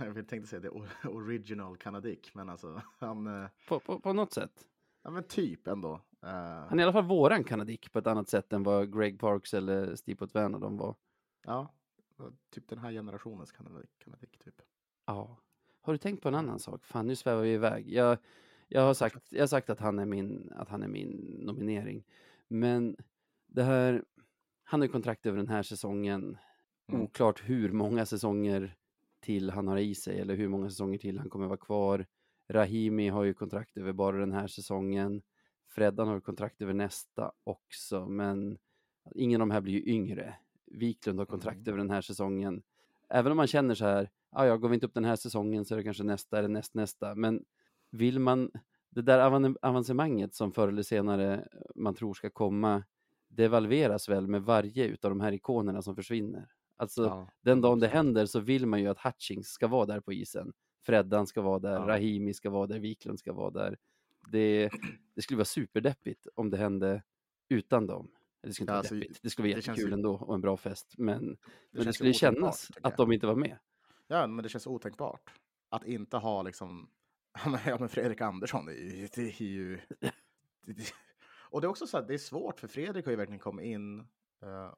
jag tänkte säga det original kanadik, men alltså han, eh, på, på, på något sätt. ja men typ ändå. Eh, Han är i alla fall våran kanadik på ett annat sätt än vad Greg Parks eller Steve Werner de var. Ja, typ den här generationens kanadik, kanadik typ. Ja. Har du tänkt på en annan sak? Fan, nu svävar vi iväg. Jag, jag, har, sagt, jag har sagt att han, är min, att han är min nominering. Men det här, han har ju kontrakt över den här säsongen. Mm. Oklart hur många säsonger till han har i sig eller hur många säsonger till han kommer vara kvar. Rahimi har ju kontrakt över bara den här säsongen. Freddan har kontrakt över nästa också, men ingen av de här blir ju yngre. Wiklund har kontrakt Mm. över den här säsongen. Även om man känner så här, ah, ja, går vi inte upp den här säsongen så är det kanske nästa eller nästnästa. Men vill man, det där avan- avancemanget som förr eller senare man tror ska komma, devalveras väl med varje utav de här ikonerna som försvinner. Alltså, Ja, den dagen det 100%. händer så vill man ju att Hutchings ska vara där på isen. Freddan ska vara där, Ja. Rahimi ska vara där, Wiklund ska vara där. Det, det skulle vara superdeppigt om det hände utan dem. Det skulle inte Ja, vara alltså, deppigt, det skulle vara det känns jättekul ju- ändå och en bra fest. Men, men det känns ju skulle kännas att de inte var med. Ja, men det känns otänkbart. Att inte ha liksom, (laughs) ja men, men Fredrik Andersson, det är ju... Det är ju det, det, och det är också så att det är svårt, för Fredrik har ju verkligen kommit in eh,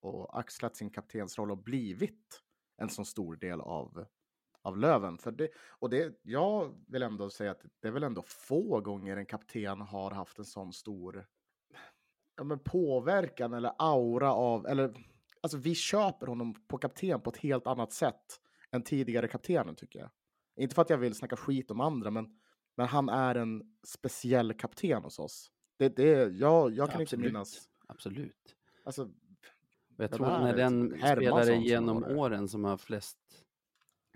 och axlat sin kaptensroll och blivit en så stor del av, av Löven. För det, och det, jag vill ändå säga att det är väl ändå få gånger en kapten har haft en sån stor ja, men påverkan eller aura av, eller alltså vi köper honom på kapten på ett helt annat sätt än tidigare kaptenen tycker jag. Inte för att jag vill snacka skit om andra, men, men han är en speciell kapten hos oss. Det, det, jag, jag kan inte Absolut. minnas, Alltså, alltså, jag tror han är den spelare genom åren som har flest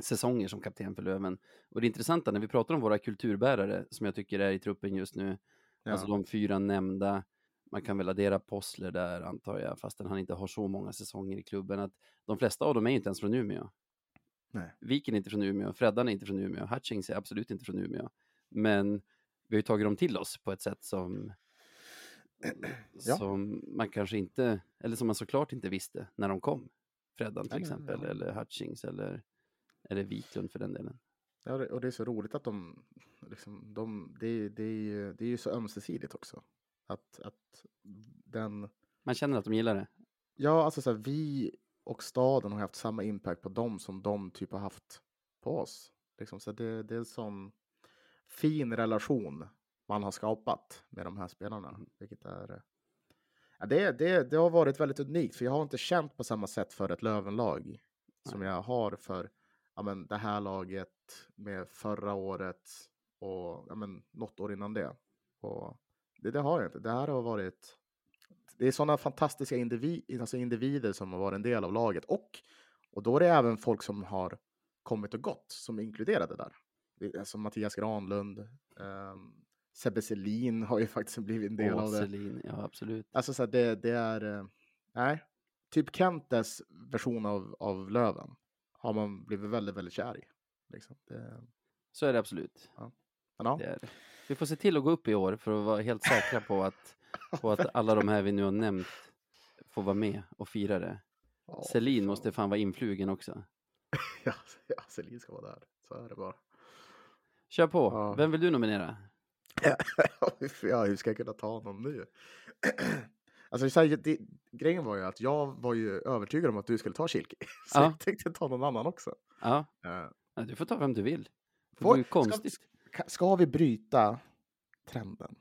säsonger som kapten för Löven. Och det intressanta när vi pratar om våra kulturbärare som jag tycker är i truppen just nu, ja, Alltså de fyra nämnda, man kan väl addera Possler där antar jag, fastän han inte har så många säsonger i klubben, att de flesta av dem är inte ens från Umeå. Nej. Viken är inte från Umeå, Freddan är inte från Umeå, Hutchings är absolut inte från Umeå. Men vi har ju tagit dem till oss på ett sätt som, (clears throat) Ja. som man kanske inte, eller som man såklart inte visste när de kom. Freddan till Nej, exempel, nej. eller Hutchings, eller, eller Wiklund för den delen. ja, och det är så roligt att de, liksom, de det, är- det, det är ju så ömsesidigt också. Att, att den, Man känner att de gillar det. ja alltså så här, vi och staden har haft samma impact på dem som de typ har haft på oss. Liksom, så det, det är en sån fin relation man har skapat med de här spelarna. Mm. Vilket är, eh, ja, det, det, det har varit väldigt unikt, för jag har inte känt på samma sätt för ett Lövenlag som jag har för ja, men, det här laget med förra året och ja, men, något år innan det. Och det, det har jag inte. Det här har varit... Det är sådana fantastiska individ, alltså individer som har varit en del av laget. Och, och då är det även folk som har kommit och gått som är inkluderade där. Det- Alltså Mattias Granlund, um, Sebbe Selin har ju faktiskt blivit en del Och av det. Selin, ja absolut. Alltså så här, det, det är... eh, Nej. Typ Kentes version av, av Löven har man blivit väldigt, väldigt kär i. Liksom. Det, Så är det absolut. men ja. Det är. Vi får se till att gå upp i år för att vara helt säkra på att, på att alla de här vi nu har nämnt får vara med och fira det. Ja, Selin måste fan vara influgen också. Ja, (laughs) ja Selin ska vara där. Så är det bara. Kör på. Ja. Vem vill du nominera? (laughs) ja, hur ska jag kunna ta någon nu? (clears throat) alltså, så här, det, grejen var ju att jag var ju övertygad om att du skulle ta Kilki. (laughs) Så Ja. jag tänkte ta någon annan också. Ja, ja, du får ta vem du vill. Det vore ju konstigt. ska, ska vi bryta trenden?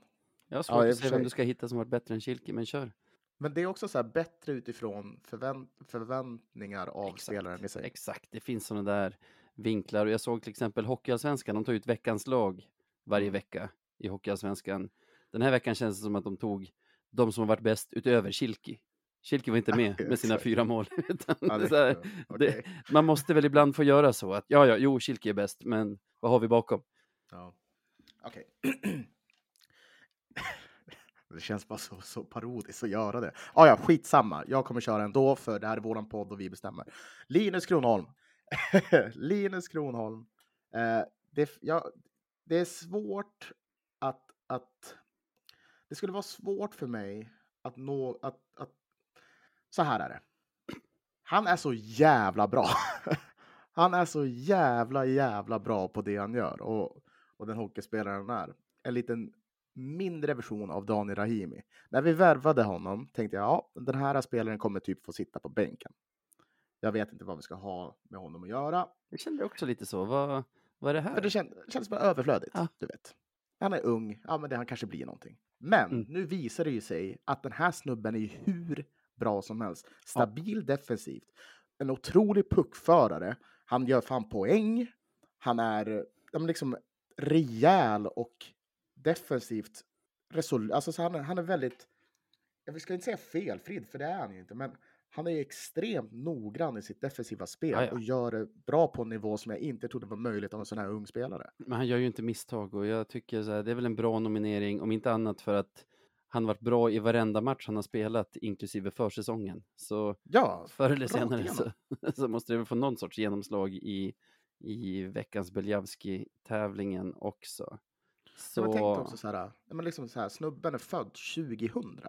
Jag har Ja, svårt och att se vem du ska hitta som varit bättre än Kilke, men kör. Men det är också så här bättre utifrån förvänt, förväntningar av Exakt. spelaren i sig. Exakt, det finns sådana där vinklar. Och jag såg till exempel Hockeyallsvenskan, de tar ut veckans lag varje Mm. vecka i Hockeyallsvenskan. Den här veckan känns det som att de tog de som har varit bäst utöver Kilki. Kilki var inte (laughs) med med sina fyra mål. (laughs) det, här, okej. man måste väl ibland få göra så att ja, ja, jo, Kilke är bäst, men vad har vi bakom? Ja. Okej. (clears throat) det känns bara så, så parodiskt att göra det. Ah, ja, skitsamma. Jag kommer köra ändå, för det här är våran podd och vi bestämmer. Linus Kronholm. (laughs) Linus Kronholm. Eh, det, ja, det är svårt att. Det skulle vara svårt för mig att nå... Att, att, så här är det. Han är så jävla bra. (laughs) Han är så jävla, jävla bra på det han gör. Och, och den hockeyspelaren han är. En liten mindre version av Daniel Rahimi. När vi värvade honom tänkte jag, ja, den här spelaren kommer typ få sitta på bänken. Jag vet inte vad vi ska ha med honom att göra. Jag kände också lite så. Vad, vad är det här? För det, det känns bara överflödigt, Ja. du vet. Han är ung, ja men det, han kanske blir någonting. Men Mm. nu visar det ju sig att den här snubben är hur bra som helst. Stabil defensivt. En otrolig puckförare. Han gör fan poäng. Han är ja, liksom rejäl och defensivt resol... Alltså så han, han är väldigt, jag ska inte säga felfri, för det är han ju inte, men han är extremt noggrann i sitt defensiva spel Ja, ja. och gör det bra på en nivå som jag inte trodde var möjligt av en sån här ung spelare. Men han gör ju inte misstag och jag tycker så här, det är väl en bra nominering, om inte annat för att han varit bra i varenda match han har spelat, inklusive försäsongen. Så Ja, förr eller senare så, (laughs) så måste det väl få någon sorts genomslag i, i veckans Beljavski-tävlingen också. Så... Jag tänkte Så, också så här, men liksom så här, snubben är född 2000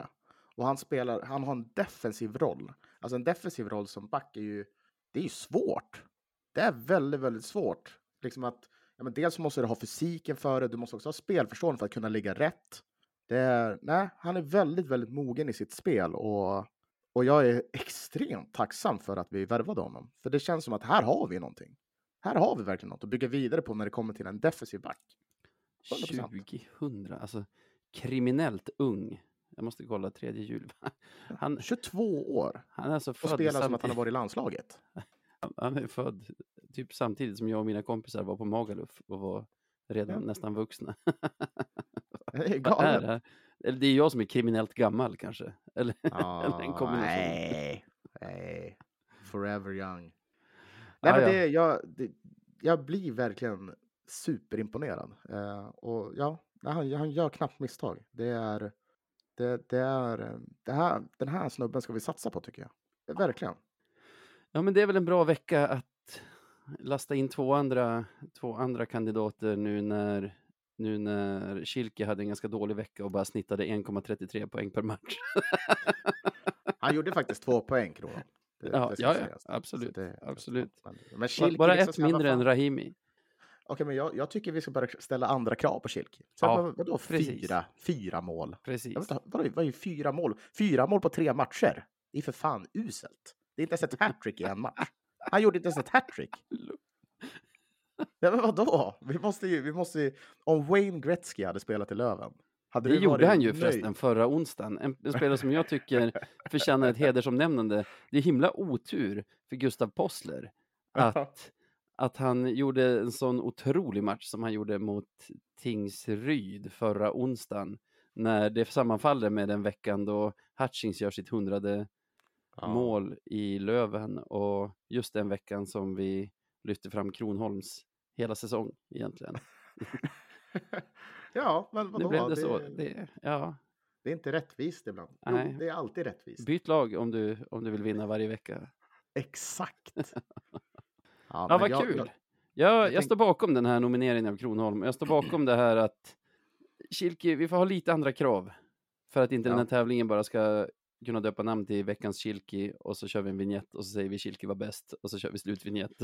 och han spelar, han har en defensiv roll. Alltså en defensiv roll som back är ju, det är ju svårt. Det är väldigt, väldigt svårt. Liksom att, ja, men dels måste du ha fysiken för det, du måste också ha spelförståelse för att kunna ligga rätt. Det är, nej, han är väldigt, väldigt mogen i sitt spel och, och jag är extremt tacksam för att vi värvade honom. För det känns som att här har vi någonting. Här har vi verkligen något att bygga vidare på när det kommer till en defensiv back. 100%. 2000, alltså kriminellt ung. Jag måste kolla tredje jul. (laughs) Han, 22 år han är alltså och född spelar som att han har varit i landslaget. Han- (laughs) Han är född typ samtidigt som jag och mina kompisar var på Magaluf och var redan Ja. nästan vuxna. (laughs) Det är Vad är galet. det? Eller det är jag som är kriminellt gammal kanske. Eller, eller en Ah, kombination. Nej, nej. Forever young. Ah, Nej, men ja. det, jag, det, jag blir verkligen superimponerad. Eh, och ja, han, han gör knappt misstag. Det är, det, det är, eh, det här, den här snubben ska vi satsa på tycker jag. Verkligen. Ja, men det är väl en bra vecka att lasta in två andra, två andra kandidater nu när, nu när Kilke hade en ganska dålig vecka och bara snittade 1,33 poäng per match. (laughs) Han gjorde faktiskt två poäng, Kronholm. Det- Ja, det ja, ja, absolut, det- absolut. Men, Kilke Bara liksom ett mindre än Rahimi. Okej, men jag, jag tycker vi ska börja ställa andra krav på Kilke. Så Ja, vad, vadå precis. fyra, fyra mål? Precis. Inte, vadå, vad är fyra mål? Fyra mål på tre matcher? Det är för fan uselt. Det är inte ens ett hattrick i en match. Han gjorde inte ens ett hattrick. (laughs) Ja, men vadå? Vi måste ju, vi måste ju, om Wayne Gretzky hade spelat i Löven. Hade Det gjorde han ju nöjd? förresten förra onsdagen. En, en spelare som jag tycker förtjänar ett (laughs) hedersomnämnande. Det är himla otur för Gustav Possler att, att han gjorde en sån otrolig match som han gjorde mot Tingsryd förra onsdagen. När det sammanfaller med den veckan då Hutchings gör sitt hundrade Ja. mål i Löven och just den veckan som vi lyfter fram Kronholms hela säsong egentligen. (laughs) ja, men vadå? Nu blev det, det, så. Det, ja, det är inte rättvist ibland. Nej. Jo, det är alltid rättvist. byt lag om du, om du vill vinna varje vecka. Exakt. (laughs) Ja, men vad jag- kul! jag- Jag, jag, tänk- står bakom den här nomineringen av Kronholm. Jag står bakom det här att Kilke, vi får ha lite andra krav för att inte den Ja. här tävlingen bara ska kunna döpa namn till veckans Kilki och så kör vi en vignett och så säger vi Kilki var bäst och så kör vi slutvignett. (laughs) (laughs) Det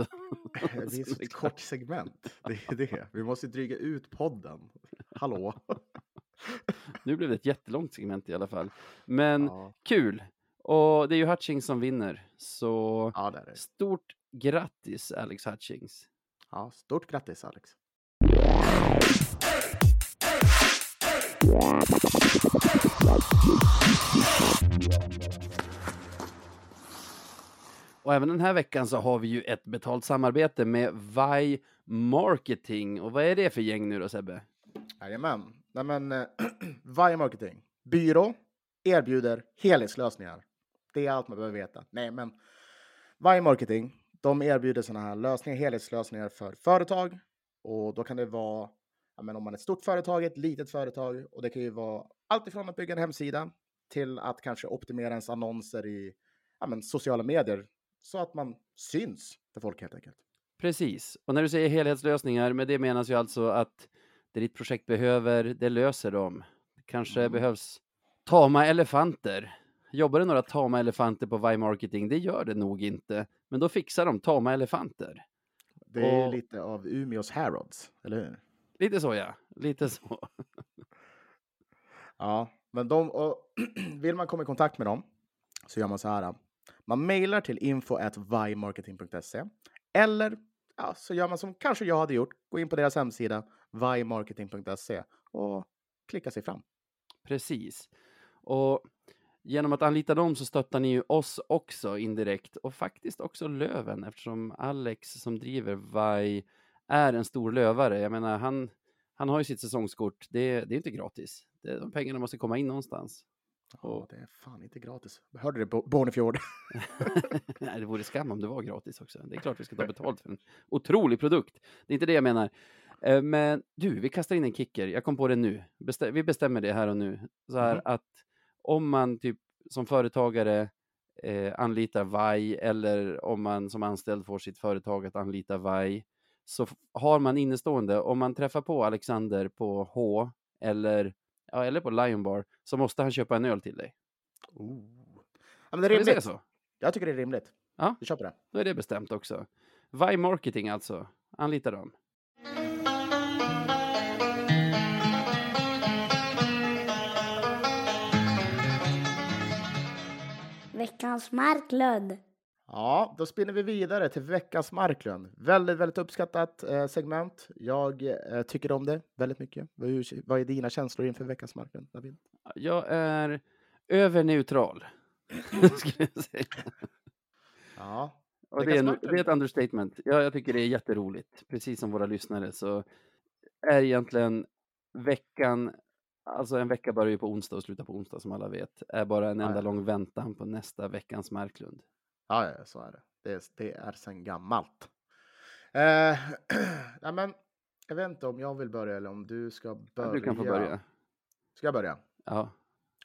är så ett kort segment. Det är det. Vi måste dryga ut podden. Hallå? (laughs) Nu blev det ett jättelångt segment i alla fall. Men Ja, kul! Och det är ju Hutchings som vinner. Så ja det det. stort grattis Alex Hutchings. Ja, stort grattis Alex. Och även den här veckan så har vi ju ett betalt samarbete med Vi Marketing. Och vad är det för gäng nu då Sebbe? Jajamän. Nej men, eh, (clears throat) Varje Marketing. Byrå erbjuder helhetslösningar. Det är allt man behöver veta. Nej men, Varje Marketing, de erbjuder sådana här lösningar, helhetslösningar för företag. Och då kan det vara, ja, men om man är ett stort företag, ett litet företag. Och det kan ju vara allt ifrån att bygga en hemsida till att kanske optimera ens annonser i ja, men, sociala medier. Så att man syns för folk helt enkelt. Precis. Och när du säger helhetslösningar, med det menas ju alltså att det ditt projekt behöver, det löser de. Det kanske Mm. behövs tama elefanter. Jobbar det några tama elefanter på Vi Marketing? Det gör det nog inte. Men då fixar de tama elefanter. Det är Och- lite av Umeås Harrods, eller hur? Lite så ja, lite så. (laughs) Ja, men de, och (clears throat) vill man komma i kontakt med dem så gör man så här. Man mejlar till info.vimarketing.se eller ja, så gör man som kanske jag hade gjort. Gå in på deras hemsida vimarketing.se och klicka sig fram. Precis. Och genom att anlita dem så stöttar ni ju oss också indirekt och faktiskt också Löven eftersom Alex som driver Vi är en stor lövare. Jag menar, han, han har ju sitt säsongskort. Det, det är inte gratis. Det, de pengarna måste komma in någonstans. Ja, Och- det är fan inte gratis. Hörde du det, Bo- Bornefjord? (laughs) (laughs) Nej, det vore skam om det var gratis också. Det är klart vi ska ta betalt för en otrolig produkt. Det är inte det jag menar. Eh, Men du, vi kastar in en kicker. Jag kom på det nu. Bestä- vi bestämmer det här och nu. Så här Mhm. att om man typ som företagare eh, anlitar VAI eller om man som anställd får sitt företag att anlita VAI så har man innestående, om man träffar på Alexander på H eller, ja, eller på Lion Bar så måste han köpa en öl till dig. Oh. Ja, men det är rimligt. så? Jag tycker det är rimligt. Ja. Vi köper det. Då är det bestämt också. Vi Marketing alltså. Anlita dem. Veckans Marklund. Ja, då spinner vi vidare till veckans Marklund. Väldigt, väldigt uppskattat eh, segment. Jag eh, tycker om det väldigt mycket. Vad, hur, vad är dina känslor inför veckans Marklund, David? Jag är överneutral. (laughs) skulle jag säga. Ja, Och det, är, en- det är ett understatement. Ja, jag tycker det är jätteroligt. Precis som våra lyssnare så är egentligen veckan, alltså en vecka börjar ju på onsdag och slutar på onsdag som alla vet, är bara en Ja, enda ja. lång väntan på nästa veckans Marklund. ja, ja så är det. Det är, det är sedan gammalt. Eh, (clears throat) ja, men, jag vet inte om jag vill börja eller om du ska börja. Du kan få börja. Ska jag börja? Ja,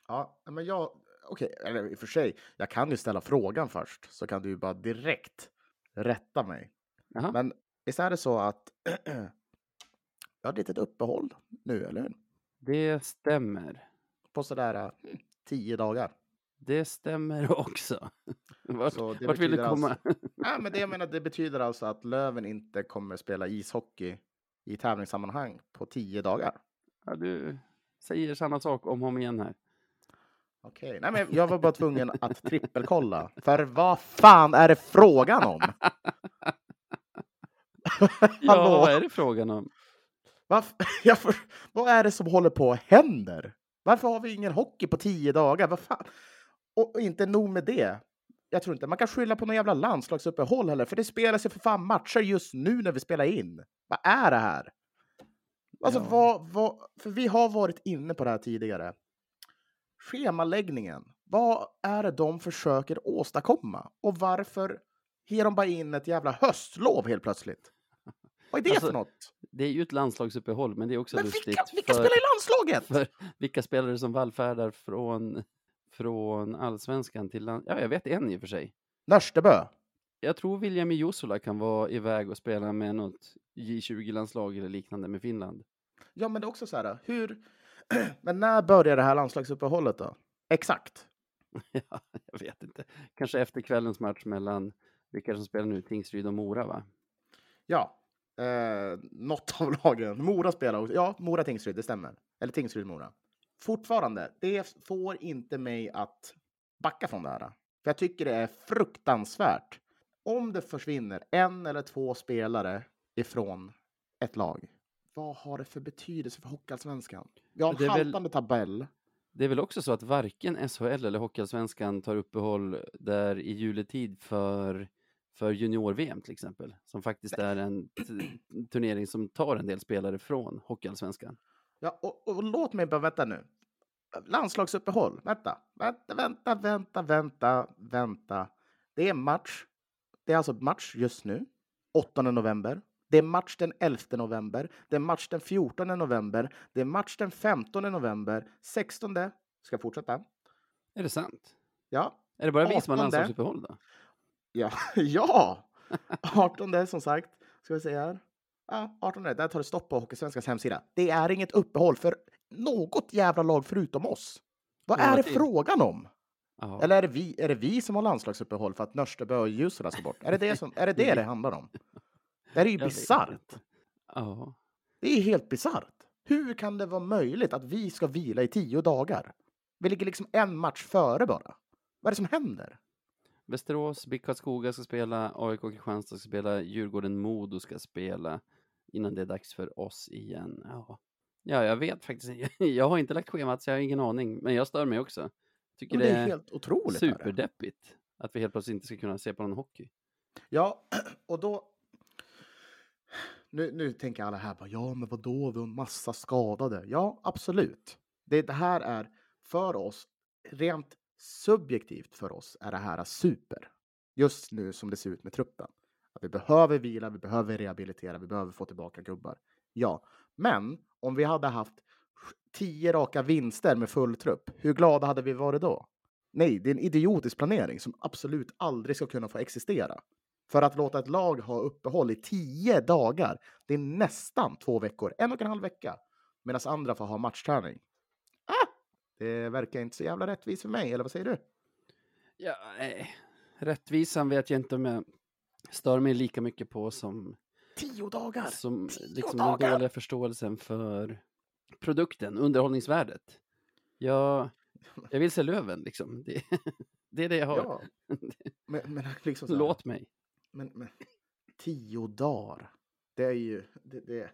Ja, men jag... Okej, eller i och för sig, jag kan ju ställa frågan först, så kan du ju bara direkt rätta mig. Jaha. Men visst är det så att (clears throat) jag har ett litet uppehåll nu, eller hur? Det stämmer. På sådär mm, tio dagar. Det stämmer (laughs) också. Vart, vart vill du komma? (laughs) Ja, men det jag menar, det betyder alltså att Löven inte kommer spela ishockey i tävlingssammanhang på tio dagar. Ja, du säger samma sak om och om igen här. Okej, nej men jag var bara tvungen att trippelkolla. För vad fan är det frågan om? (laughs) Ja, vad är det frågan om? Varf- (laughs) jag för, vad är det som håller på att händer? Varför har vi ingen hockey på tio dagar? Vad fan? Och, och inte nog med det. Jag tror inte man kan skylla på någon jävla landslagsuppehåll heller, för det spelas ju för fan matcher just nu när vi spelar in. Vad är det här? Alltså, Ja. vad, vad, för vi har varit inne på det här tidigare. Schemaläggningen. Vad är det de försöker åstadkomma? Och varför ger de bara in ett jävla höstlov helt plötsligt? Vad är det Alltså, för något? Det är ju ett landslagsuppehåll, men det är också Men lustigt. vilka, vilka för, spelar i landslaget? för vilka spelare som vallfärdar från, från allsvenskan till land... Ja, jag vet en i och för sig. Nörstebö. Jag tror William Jusola kan vara iväg och spela med något J20-landslag eller liknande med Finland. Ja, men det är också så här, hur... (clears throat) men när börjar det här landslagsuppehållet då? Exakt. (laughs) Ja, jag vet inte. Kanske efter kvällens match mellan vilka som spelar nu, Tingsryd och Mora va? Ja, eh, något av (laughs) lagen. Mora spelar också. Ja, Mora Tingsryd, det stämmer. Eller Tingsryd Mora. Fortfarande, det får inte mig att backa från det här. För jag tycker det är fruktansvärt om det försvinner en eller två spelare ifrån ett lag. Vad har det för betydelse för Hockeyallsvenskan? Vi har en är väl- haltande tabell. Det är väl också så att varken SHL eller Hockeyallsvenskan tar uppehåll där i juletid för, för junior-VM till exempel. Som faktiskt är en turnering som tar en del spelare från Hockeyallsvenskan. Ja, och, och låt mig bara vänta nu. Landslagsuppehåll. Vänta, vänta, vänta, vänta, vänta, vänta. Det är match. Det är alltså match just nu, 8 november. Det är match den 11 november. Det är match den 14 november. Det är match den 15 november. 16. Ska fortsätta? Är det sant? Ja, Är det bara vi som har 18? landslagsuppehåll då? Ja, (laughs) ja. 18 som sagt. Ska vi se här. Ja, 18 där tar det stopp på Hockeysvenskans hemsida. Det är inget uppehåll för något jävla lag förutom oss. Vad är det frågan om? Ja. Eller är det, vi, är det vi som har landslagsuppehåll för att Nörstebö och Jusula ska bort? Är det det som, är det, (laughs) det, det handlar om? Det här är ju bisarrt. Ja. Det är helt bisarrt. Hur kan det vara möjligt att vi ska vila i tio dagar? Vi ligger liksom en match före bara. Vad är det som händer? Västerås, BIK Karlskoga ska spela, AIK Kristianstad ska spela, Djurgården Modo ska spela innan det är dags för oss igen. Ja, ja jag vet faktiskt. (laughs) Jag har inte lagt schemat så jag har ingen aning, men jag stör mig också. Tycker Men det det är, är helt otroligt. är superdeppigt att vi helt plötsligt inte ska kunna se på någon hockey. Ja, (clears throat) och då... Nu, nu tänker alla här bara, ja men vadå, vi har en massa skadade. Ja, absolut. Det, det här är för oss, rent subjektivt för oss, är det här super. Just nu som det ser ut med truppen. Att vi behöver vila, vi behöver rehabilitera, vi behöver få tillbaka gubbar. Ja, men om vi hade haft tio raka vinster med full trupp, hur glada hade vi varit då? Nej, det är en idiotisk planering som absolut aldrig ska kunna få existera. För att låta ett lag ha uppehåll i tio dagar, det är nästan två veckor, en och en halv vecka. Medan andra får ha matchträning. Det verkar inte så jävla rättvist för mig, eller vad säger du? Ja, nej. Rättvisan vet jag inte om jag stör mig lika mycket på som, Tio dagar! som Tio liksom den dagar! dåliga förståelsen för produkten, underhållningsvärdet. Jag, jag vill se Löven liksom. Det, (laughs) det är det jag har. Ja, men, men (laughs) liksom så här, Låt mig. Men, men tio dagar, det är ju det, det,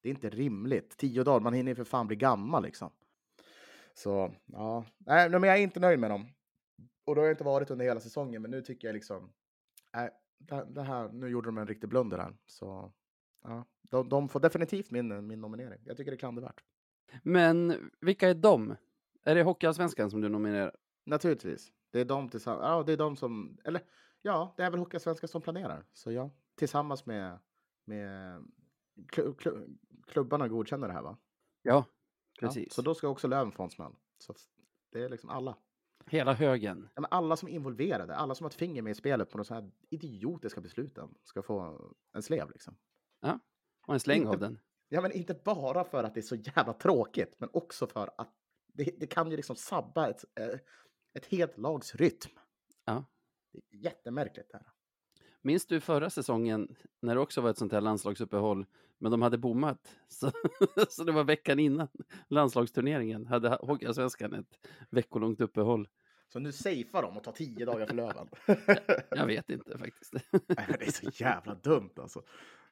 det är inte rimligt. Tio dagar, man hinner ju för fan bli gammal liksom. Så ja, nej, men jag är inte nöjd med dem. Och då har jag inte varit under hela säsongen, men nu tycker jag liksom, nej, det, det här, nu gjorde de en riktig blunder här. Så ja, de, de får definitivt min, min nominering. Jag tycker det är klandervärt. Men vilka är de? Är det Hockeyallsvenskan som du nominerar? Naturligtvis. Det är de tillsammans, ja, det är de som, eller ja, det är väl Hockeysvenskan som planerar. Så ja, tillsammans med, med klu, klu, klubbarna godkänner det här va? Ja, Ja, precis. så då ska också Löven få en smäll. Så det är liksom alla. Hela högen. Ja, alla som är involverade, alla som har ett finger med i spelet på de så här idiotiska besluten ska få en slev liksom. Och en släng Inte- av den. Ja, men inte bara för att det är så jävla tråkigt, men också för att det, det kan ju liksom sabba ett, eh, ett helt lags rytm. Ja. Det är jättemärkligt det här. Minns du förra säsongen när det också var ett sånt här landslagsuppehåll, men de hade bommat? (laughs) Så, så det var veckan innan landslagsturneringen hade Hockeyallsvenskan ett veckolångt uppehåll. Så nu safear de och tar tio dagar för Löven. (laughs) Jag vet inte faktiskt. Det är så jävla dumt alltså.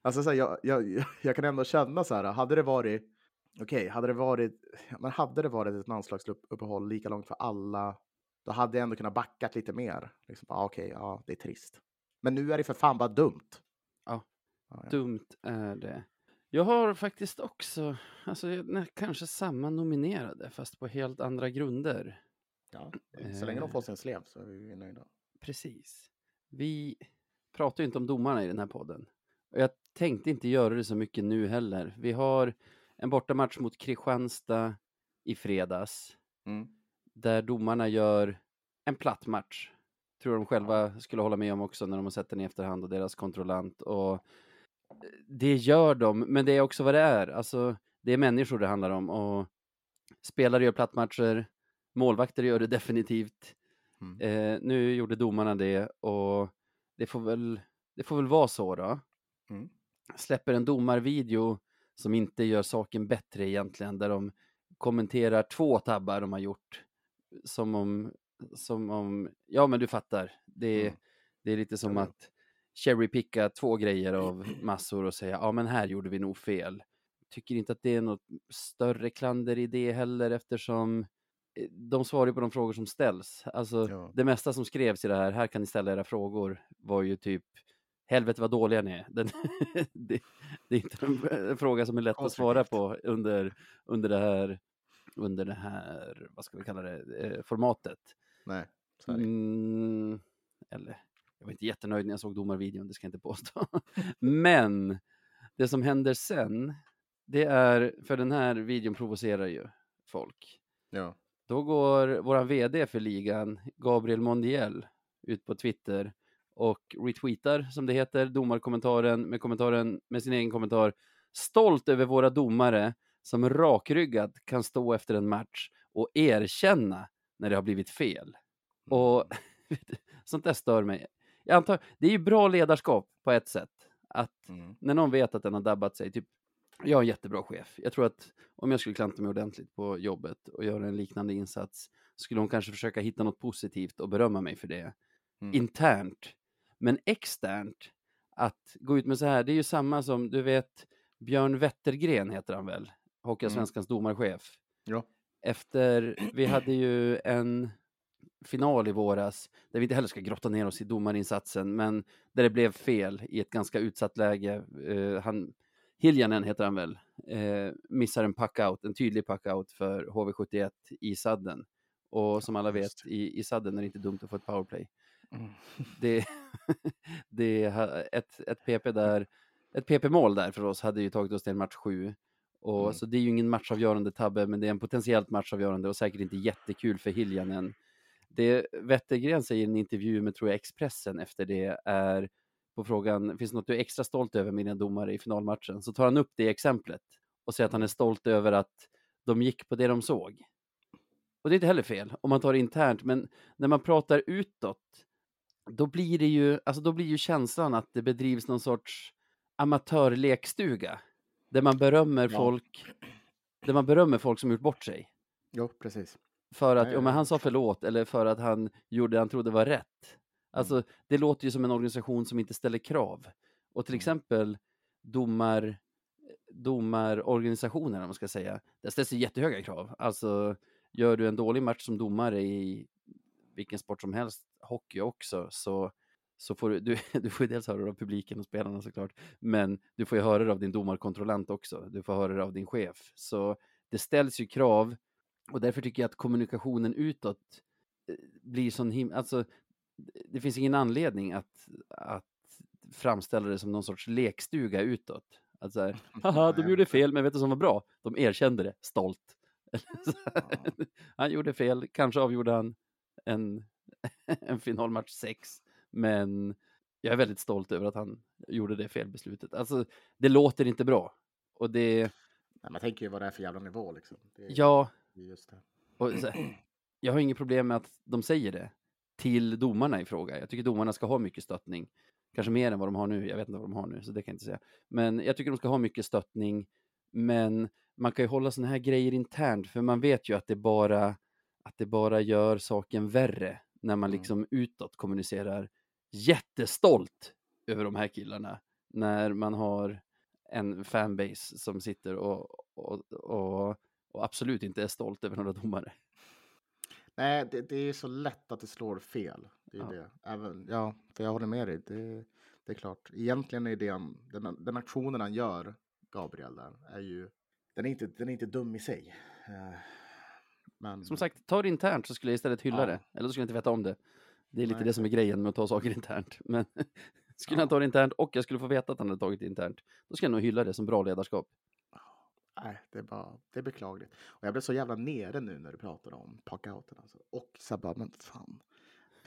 Alltså så här, jag, jag, jag kan ändå känna så här, hade det varit, okej, hade det varit, men hade det varit ett landslagsuppehåll lika långt för alla, då hade jag ändå kunnat backat lite mer. Liksom, ah, okej, ja, det är trist. Men nu är det för fan bara dumt. Ja. Ja, ja. Dumt är det. Jag har faktiskt också, alltså kanske samma nominerade, fast på helt andra grunder. Ja, så länge de får sin slev så är vi nöjda. Precis. Vi pratar ju inte om domarna i den här podden. Och jag tänkte inte göra det så mycket nu heller. Vi har en bortamatch mot Kristianstad i fredags, Mm. där domarna gör en platt match. Tror de själva skulle hålla med om också när de har sett den i efterhand och deras kontrollant. Och eh, det gör de, men det är också vad det är. Alltså, det är människor det handlar om och spelare gör plattmatcher, målvakter gör det definitivt. Mm. Eh, nu gjorde domarna det och det får väl, det får väl vara så då. Mm. Släpper en domarvideo som inte gör saken bättre egentligen, där de kommenterar två tabbar de har gjort. Som om, som om ja men du fattar. Det, Mm. det är lite som att cherrypicka två grejer av (clears throat) massor och säga ja men här gjorde vi nog fel. Tycker inte att det är något större klander i det heller eftersom eh, de svarar på de frågor som ställs. Alltså Ja. det mesta som skrevs i det här, här kan ni ställa era frågor, var ju typ helvete vad dåliga ni är. (laughs) Den, det, det är inte en, en fråga som är lätt att svara på under, under det här under det här, vad ska vi kalla det, eh, formatet. Nej, så är det. Mm, eller, jag var inte jättenöjd när jag såg domarvideon, det ska jag inte påstå. (laughs) Men det som händer sen, det är, för den här videon provocerar ju folk. Ja. Då går våran VD för ligan, Gabriel Mondiel, ut på Twitter och retweetar, som det heter, domarkommentaren med kommentaren med sin egen kommentar. Stolt över våra domare som rakryggat kan stå efter en match och erkänna när det har blivit fel. Och (laughs) sånt där stör mig. Jag antar, det är ju bra ledarskap på ett sätt. Att Mm. när någon vet att den har dabbat sig, typ, jag är en jättebra chef. Jag tror att om jag skulle klanta mig ordentligt på jobbet och göra en liknande insats, skulle hon kanske försöka hitta något positivt och berömma mig för det. Mm. Internt. Men externt, att gå ut med så här, det är ju samma som, du vet, Björn Wettergren heter han väl? Hockeyallsvenskans domarchef. Ja. Efter, vi hade ju en final i våras, där vi inte heller ska grotta ner oss i domarinsatsen, men där det blev fel i ett ganska utsatt läge. Eh, han, Hiljanen heter han väl, eh, missar en puck-out, en tydlig puck-out för HV71 i sadden. Och som alla vet, i, i sadden är det inte dumt att få ett powerplay. Mm. Det, (laughs) det är ett, ett PP där, ett PP-mål där för oss hade ju tagit oss till en match sju. Och, Mm. Så det är ju ingen matchavgörande tabbe, men det är en potentiellt matchavgörande och säkert inte jättekul för Hiljanen. Det Wettergren säger i en intervju med, tror jag, Expressen efter det är på frågan, finns det något du är extra stolt över med dina domare i finalmatchen? Så tar han upp det exemplet och säger att han är stolt över att de gick på det de såg. Och det är inte heller fel om man tar det internt, men när man pratar utåt, då blir det ju, alltså då blir ju känslan att det bedrivs någon sorts amatörlekstuga. Där man berömmer Ja. folk, där man berömmer folk som gjort bort sig. Jo, precis. För att, ja. han sa förlåt eller för att han gjorde det han trodde var rätt. Alltså, Mm. det låter ju som en organisation som inte ställer krav. Och till Mm. exempel domar, domarorganisationer, om man ska säga, där ställs det jättehöga krav. Alltså, gör du en dålig match som domare i vilken sport som helst, hockey också, så, så får du, (laughs) du, du får dels höra det av publiken och spelarna såklart, men du får ju höra det av din domarkontrollant också. Du får höra det av din chef. Så det ställs ju krav och därför tycker jag att kommunikationen utåt eh, blir sån him... Alltså, det finns ingen anledning att, att framställa det som någon sorts lekstuga utåt. Att så här, (laughs) haha, de gjorde fel, men vet du som var bra? De erkände det, stolt. (laughs) Han gjorde fel, kanske avgjorde han en, en finalmatch 6, men jag är väldigt stolt över att han gjorde det felbeslutet. Alltså, det låter inte bra. Och det, Nej, man tänker ju vad det är för jävla nivå liksom. Är ja, just det. Och så, jag har inget problem med att de säger det till domarna i fråga. Jag tycker domarna ska ha mycket stöttning. Kanske mer än vad de har nu. Jag vet inte vad de har nu, så det kan jag inte säga. Men jag tycker de ska ha mycket stöttning. Men man kan ju hålla såna här grejer internt, för man vet ju att det bara, att det bara gör saken värre när man Mm. liksom utåt kommunicerar jättestolt över de här killarna. När man har en fanbase som sitter och, och, och, och absolut inte är stolt över några domare. Nej, det, det är så lätt att det slår fel. Det är Ja. det. Även, ja, för jag håller med dig. Det, det är klart. Egentligen är det han, den, den aktionen han gör, Gabriel, där, är ju... Den är inte, den är inte dum i sig. Eh, Men, Som sagt, ta det internt så skulle jag istället hylla Ja. det. Eller så skulle jag inte veta om det. Det är lite Nej, det som är grejen med att ta saker (laughs) internt. Men (laughs) skulle han Ja. ta det internt och jag skulle få veta att han hade tagit det internt, då skulle jag nog hylla det som bra ledarskap. nej, det är bara, det är beklagligt. Och jag blev så jävla nere nu när du pratade om packouten. Alltså. Och så bara, men fan.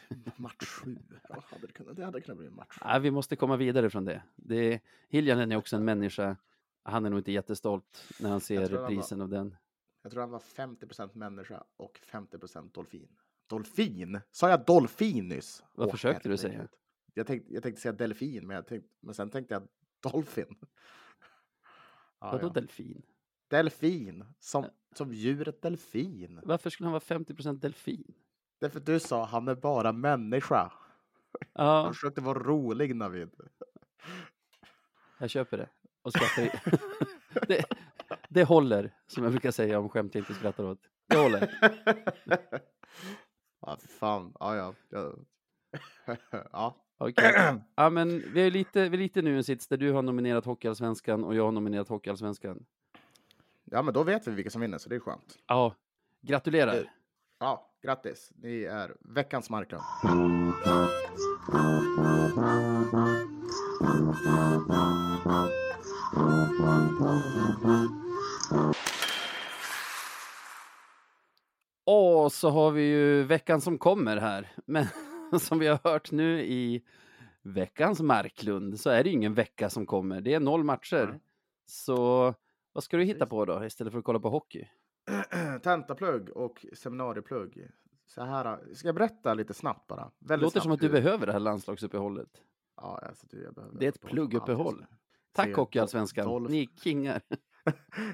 (laughs) Match sju. Vad hade det, kunnat, det hade kunnat bli en match sju. Nej, vi måste komma vidare från det. det Hiljanen är också en människa. Han är nog inte jättestolt när han ser han reprisen av den. Jag tror han var 50% människa och 50% dolfin Dolfin? Sa jag dolfin nyss? Vad Åh, försökte du säga? Jag tänkte, jag tänkte säga delfin, men, jag tänkte, men sen tänkte jag dolphin. (laughs) Ja, Vadå ja. delfin? Delfin, som, som djuret delfin. Varför skulle han vara 50% delfin? Därför du sa han är bara människa. Ja, (laughs) Han försökte vara rolig Navid. jag köper det. Och skrattar (laughs) det, det håller, som jag brukar säga om skämt jag inte skrattar åt. Det håller. Ja, fan. Ja, ja. (laughs) ja. Okej. Ja, men vi är lite, vi är lite nu i en sits där du har nominerat Hockeyallsvenskan och jag har nominerat Hockeyallsvenskan. ja, men då vet vi vilka som vinner, så det är skönt. Ja, gratulerar. Eh. Ja, grattis. Ni är veckans Marklund. Och så har vi ju veckan som kommer här. Men (laughs) som vi har hört nu i veckans Marklund så är det ingen vecka som kommer. Det är noll matcher. Nej. Så vad ska du hitta på då istället för att kolla på hockey? (clears throat) Tentaplugg och seminarieplugg. Så här, ska jag berätta lite snabbt bara? Väldigt låter som att snabbt du behöver det här landslagsuppehållet. Ja, alltså, du, jag behöver Det är ett plugguppehåll. Tack Hockeyallsvenskan, ni är kingar. (laughs)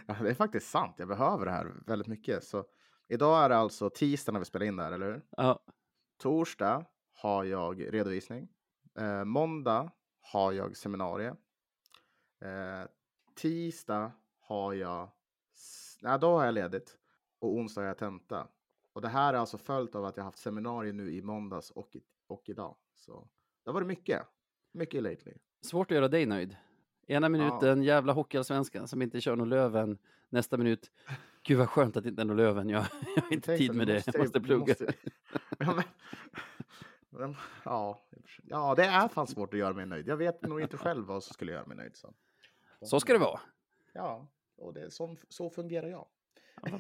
Ja, det är faktiskt sant. Jag behöver det här väldigt mycket. Så idag är det alltså tisdag när vi spelar in det här, eller hur? Ja, Torsdag har jag redovisning. Eh, måndag har jag seminarie. Eh, tisdag har jag... Nej, då har jag ledigt. Och onsdag har jag tenta. Och det här är alltså följt av att jag haft seminarier nu i måndags och, i, och idag. Så det har varit mycket. Mycket lately. svårt att göra dig nöjd. Ena minuten jävla Hockeyallsvenskan som inte kör någon Löven. Nästa minut, gud vad skönt att det inte är någon Löven. Jag, (laughs) jag har inte Tänk tid med du det, jag måste du plugga. måste- (laughs) ja, men, (laughs) ja, ja, det är fan svårt att göra mig nöjd. Jag vet nog inte själv vad som skulle göra mig nöjd. Så, Så ska det vara. Ja, och det, så, så fungerar jag.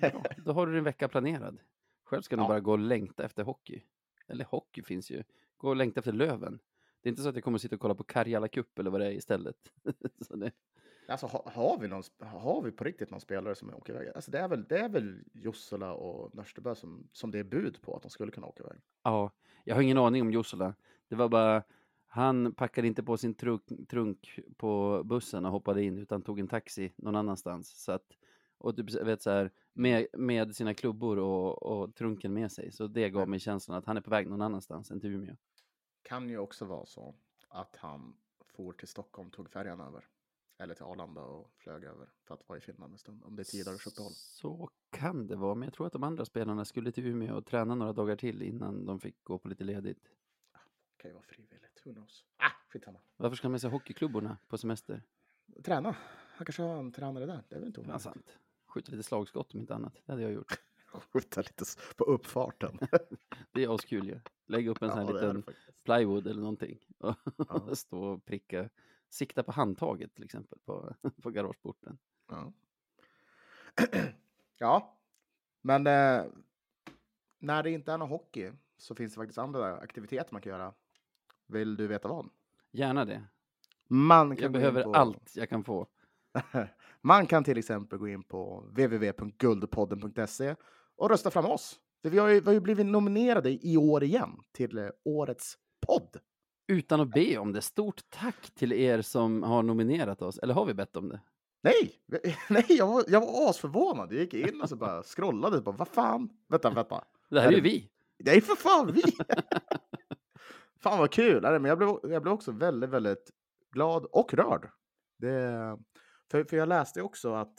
Ja. Då har du din vecka planerad. Själv ska nog Ja. bara gå och längta efter hockey. Eller hockey finns ju. Gå och längta efter Löven. Det är inte så att jag kommer att sitta och kolla på Karjala Cup eller vad det är istället. så det, Alltså, ha, har, vi någon, har vi på riktigt någon spelare som åker iväg? Alltså, det, är väl, det är väl Jussela och Nörstebö som, som det är bud på att de skulle kunna åka iväg. ja, jag har ingen aning om Jussela. Det var bara, han packade inte på sin trunk, trunk på bussen och hoppade in utan tog en taxi någon annanstans. Så att, och typ, vet, så här, med, med sina klubbor och, och trunken med sig. Så det gav mig känslan att han är på väg någon annanstans än till Umeå. Kan ju också vara så att han for till Stockholm, tog färjan över. Eller till Arlanda och flög över för att vara i Finland en stund. Om det är tio dagars uppehåll. Så kan det vara, men jag tror att de andra spelarna skulle till Umeå och träna några dagar till innan de fick gå på lite ledigt. kan ju vara frivilligt. Who knows? Ah, skitsamma. Varför ska man sig hockeyklubborna på semester? Träna. Han kanske har en tränare där. Det är väl inte Ja, omöjligt. sant. Skjuta lite slagskott om inte annat. Det hade jag gjort. (laughs) Skjuta lite på uppfarten. (laughs) Det är askul ju. Lägga upp en sån här det liten plywood eller någonting. Och Ja. (laughs) stå och pricka. Sikta på handtaget till exempel på, (laughs) på garageporten. Ja. (clears throat) ja, men eh, när det inte är någon hockey så finns det faktiskt andra aktiviteter man kan göra. Vill du veta vad? Gärna det. Man kan Jag behöver på, allt jag kan få. (laughs) Man kan till exempel gå in på www.guldpodden.se och rösta fram oss. För vi har ju, vi har ju blivit nominerade i år igen till eh, årets podd. Utan att be om det. Stort tack till er som har nominerat oss. Eller har vi bett om det? Nej, (laughs) nej jag, var, jag var asförvånad. Jag gick in och så bara scrollade. Bara, vad fan? Vänta, vänta. Det här är ju vi. Det är för fan vi! (laughs) fan vad kul! Men jag, blev, jag blev också väldigt, väldigt glad och rörd. Det, för, för jag läste också att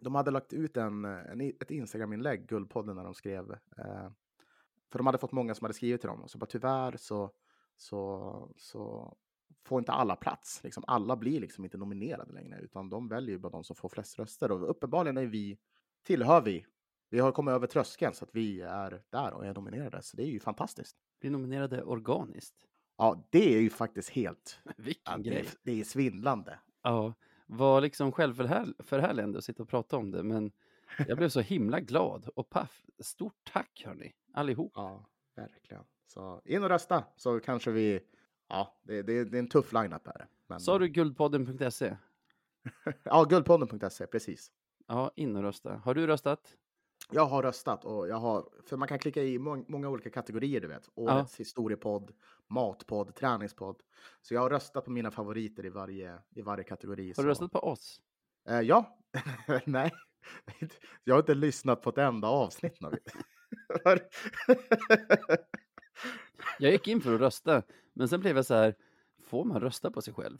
de hade lagt ut en, en, ett Instagram-inlägg, Guldpodden, när de skrev. Eh, för de hade fått många som hade skrivit till dem. Och så bara tyvärr så, så, så får inte alla plats. Liksom, alla blir liksom inte nominerade längre, utan de väljer ju bara de som får flest röster. Och uppenbarligen är vi, tillhör vi vi har kommit över tröskeln så att vi är där och är nominerade. Så det är ju fantastiskt. Är nominerade organiskt. Ja, det är ju faktiskt helt... (laughs) Vilken Ja, grej. det, det är svindlande. Ja, var liksom självförhärligande att sitta och prata om det, men jag blev så (laughs) himla glad och paff. Stort tack hörni, allihop. Ja, verkligen. Så in och rösta så kanske vi... Ja, det, det, det är en tuff lineup här. Men, Sa du guldpodden.se? (laughs) Ja, guldpodden.se, precis. Ja, in och rösta. Har du röstat? Jag har röstat och jag har, för man kan klicka i må- många olika kategorier, du vet. Årets historiepodd, matpodd, träningspodd. Så jag har röstat på mina favoriter i varje, i varje kategori. Har så. du röstat på oss? Eh, ja. (laughs) Nej. (laughs) Jag har inte lyssnat på ett enda avsnitt. Jag gick in för att rösta, men sen blev jag så här, får man rösta på sig själv?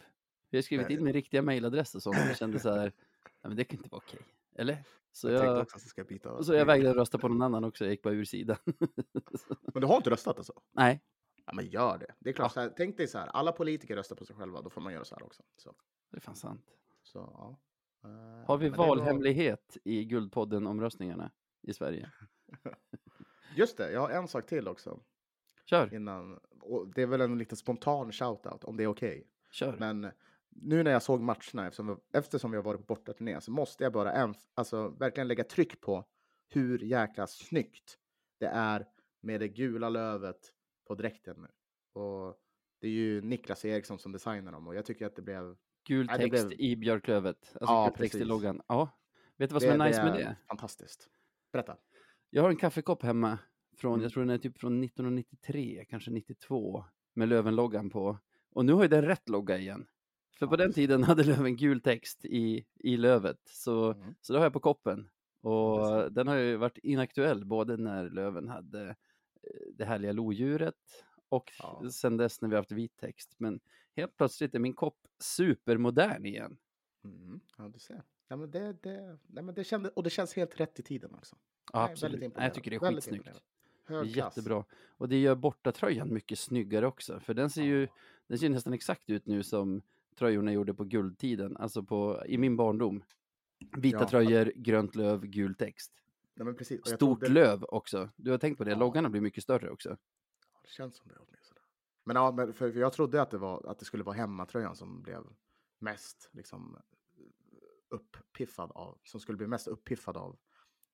Jag har skrivit in min riktiga mailadress och sånt och kände så här, nej men det kan inte vara okej. Eller? Så jag jag, också att jag så jag vägrade rösta på någon annan också, jag gick bara ur sidan. (laughs) Men du har inte röstat alltså? Nej, Ja, men gör det. Det är klart, så här, tänk dig så här, alla politiker röstar på sig själva, då får man göra så här också. Så, det är fan sant. så, ja. Eh, Har vi valhemlighet i Guldpodden-omröstningarna i Sverige? (laughs) Just det, jag har en sak till också. Kör, Innan, och det är väl en lite spontan shoutout om det är okej. kör. Men nu när jag såg matcherna, eftersom eftersom har varit på bortaturné, så måste jag bara en, alltså, verkligen lägga tryck på hur jäkla snyggt det är med det gula lövet på dräkten nu. Och det är ju Niklas Eriksson som designar dem och jag tycker att det blev... Gul det text blev- i björklövet. Alltså Ja, gul text i precis. loggan. Ja. Vet du vad som är nice med det? Fantastiskt. Berätta. Jag har en kaffekopp hemma från, Mm. jag tror den är typ från 1993, kanske 92, med Löven-loggan på. Och nu har ju den rätt logga igen. För på Ja, den tiden (laughs) hade Löven gul text i, i lövet, så, Mm. så det har jag på koppen. Ja, Och den har ju varit inaktuell både när Löven hade eh, det härliga lodjuret och Ja. sen dess när vi haft vit text. Men helt plötsligt är min kopp supermodern igen. Mm. Ja, du ser. Nej, men det, det, nej, men det kände, och det känns helt rätt i tiden också. Ja, absolut. Jag imponerande. tycker det är skitsnyggt. Det Hög jättebra. Och det gör bortatröjan mycket snyggare också. För den ser ju den ser nästan exakt ut nu som tröjorna gjorde på guldtiden. Alltså på, i min barndom. Vita Ja. tröjor, grönt löv, gul text. Nej, Stort trodde- löv också. Du har tänkt på det? Ja. Loggarna blir mycket större också. Ja, Det känns som det åtminstone. Men ja, men för, för jag trodde att det, var, att det skulle vara hemmatröjan som blev mest liksom uppiffad av, som skulle bli mest uppiffad av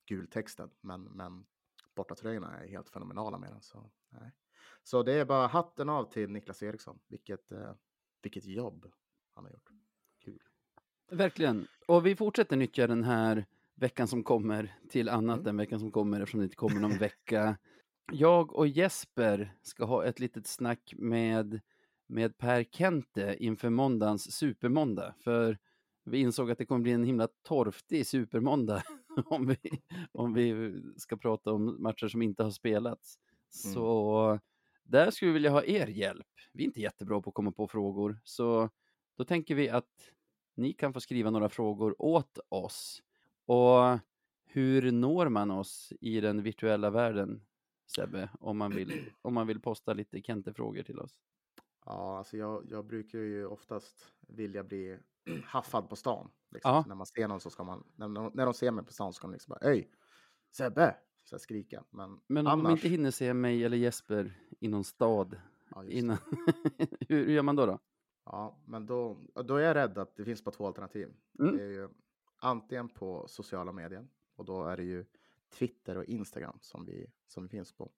gultexten. Men, men bortatröjorna är helt fenomenala med den. Så, nej. så det är bara hatten av till Niklas Eriksson. Vilket, eh, vilket jobb han har gjort. Kul. Verkligen. Och vi fortsätter nyttja den här veckan som kommer till annat Mm. än veckan som kommer eftersom det inte kommer någon vecka. Jag och Jesper ska ha ett litet snack med, med Per Kente inför måndagens supermåndag. För vi insåg att det kommer bli en himla torftig supermåndag (laughs) om vi, om vi ska prata om matcher som inte har spelats. Mm. Så där skulle vi vilja ha er hjälp. Vi är inte jättebra på att komma på frågor, så då tänker vi att ni kan få skriva några frågor åt oss. Och hur når man oss i den virtuella världen, Sebbe, om man vill, om man vill posta lite Kente-frågor till oss? Ja, alltså jag, jag brukar ju oftast vilja bli haffad på stan. Liksom. När man ser någon så ska man, när, de- när de ser mig på stan så ska de liksom bara Öj! Sebbe! Så skrika. Men, Men om de annars, inte hinner se mig eller Jesper i någon stad ja, innan, (laughs) hur, hur gör man då? då? ja, men då, då är jag rädd att det finns bara två alternativ. Mm. Det är ju antingen på sociala medier och då är det ju Twitter och Instagram som vi, som vi finns på.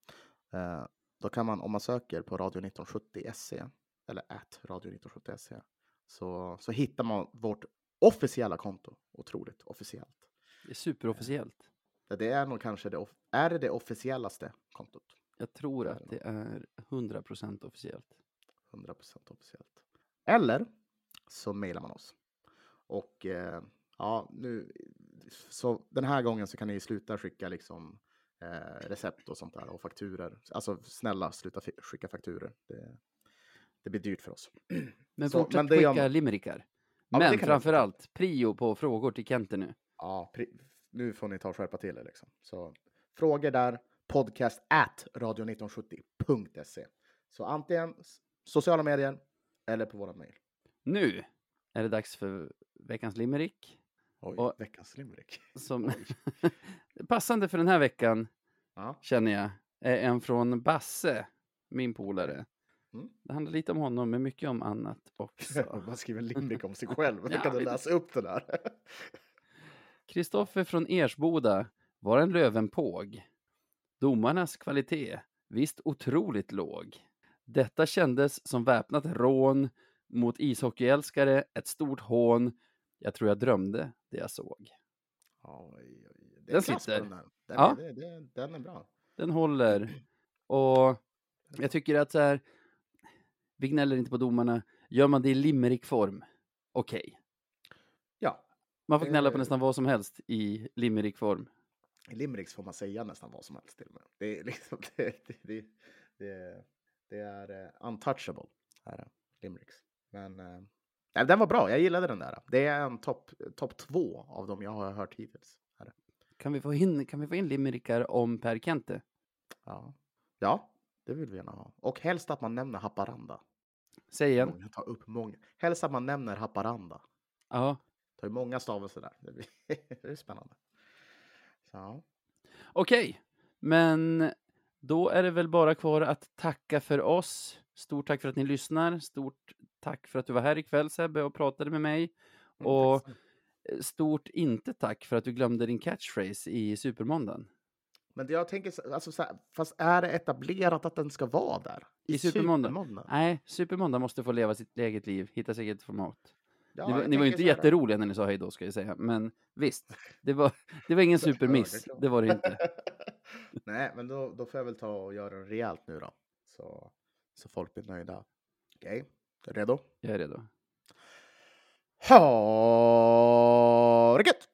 Eh, då kan man, om man söker på Radio 1970 SE eller at Radio 1970 SE så, så hittar man vårt officiella konto. Otroligt officiellt. Det är superofficiellt. Det- Det är nog kanske det, är det det officiellaste kontot. Jag tror att det är 100% officiellt. 100% officiellt. Eller så mejlar man oss. Och eh, ja, nu så den här gången så kan ni sluta skicka liksom eh, recept och sånt där och fakturer. Alltså snälla sluta skicka fakturer. Det, det blir dyrt för oss. (clears throat) Men Så, fortsätt men det skicka man. limerickar. Ja, men det men kan ni framför fortsätta. allt, prio på frågor till Kente nu. Ja, nu får ni ta och skärpa till er liksom. Så frågor där, podcast at radio1970.se. Så antingen sociala medier eller på våra mejl. Nu är det dags för veckans limerick. Oj, Och- veckans limerick. Som (laughs) passande för den här veckan, Ja, känner jag, är en från Basse, min polare. Mm. Det handlar lite om honom, men mycket om annat också. (laughs) Man skriver limerick (laughs) om sig själv. Ja, kan du läsa upp det där? (laughs) Kristoffer från Ersboda var en lövenpåg. Domarnas kvalitet, visst otroligt låg. Detta kändes som väpnat rån mot ishockeyälskare, ett stort hån. Jag tror jag drömde det jag såg. Oj, oj, Den sitter. den. Den, Ja. är, det, den är bra. Den håller. Och (clears throat) jag tycker att så här, vi gnäller inte på domarna. Gör man det i limerickform, okej. Ja, Man får gnälla på Eh. nästan vad som helst i limerickform. i limericks får man säga nästan vad som helst till och med. Det är liksom, (laughs) det, det, det, det, är uh, untouchable, är det, limericks. Men eh, nej, den var bra, jag gillade den där. Det är en topp top två av dem jag har hört hittills. Kan vi få in, kan vi få in limerickar om Per Kente? Ja. ja, det vill vi gärna ha. Och helst att man nämner Haparanda. Säg igen. Många tar upp många. Helst att man nämner Haparanda. Ja. tar ju många stavelser där. Det, blir, (laughs) det är spännande. Så. Okej, men då är det väl bara kvar att tacka för oss. Stort tack för att ni lyssnar. Stort tack för att du var här ikväll Sebbe och pratade med mig. Mm, Och stort inte tack för att du glömde din catchphrase i Supermåndagen. Men det jag tänker, så- alltså, så här, fast är det etablerat att den ska vara där? I Supermåndag? Supermåndag? Nej, Supermåndag måste få leva sitt eget liv, hitta sitt eget format. Ja, ni var, ni var ju inte jätteroliga när ni sa hej då ska jag säga, men visst, det var, det var ingen (laughs) det supermiss. Det var det inte. (laughs) Nej, men då, då får jag väl ta och göra den rejält nu då. Så, så folk blir nöjda. Okej, du redo? Jag är redo. Ha det gött!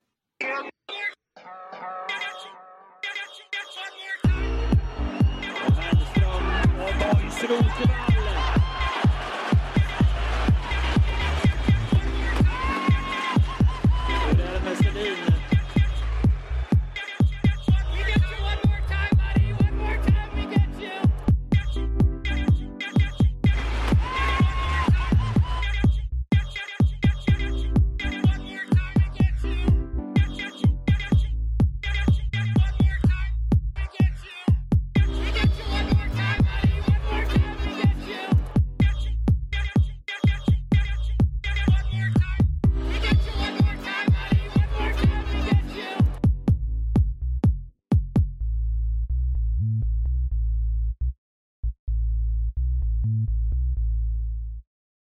Nationals.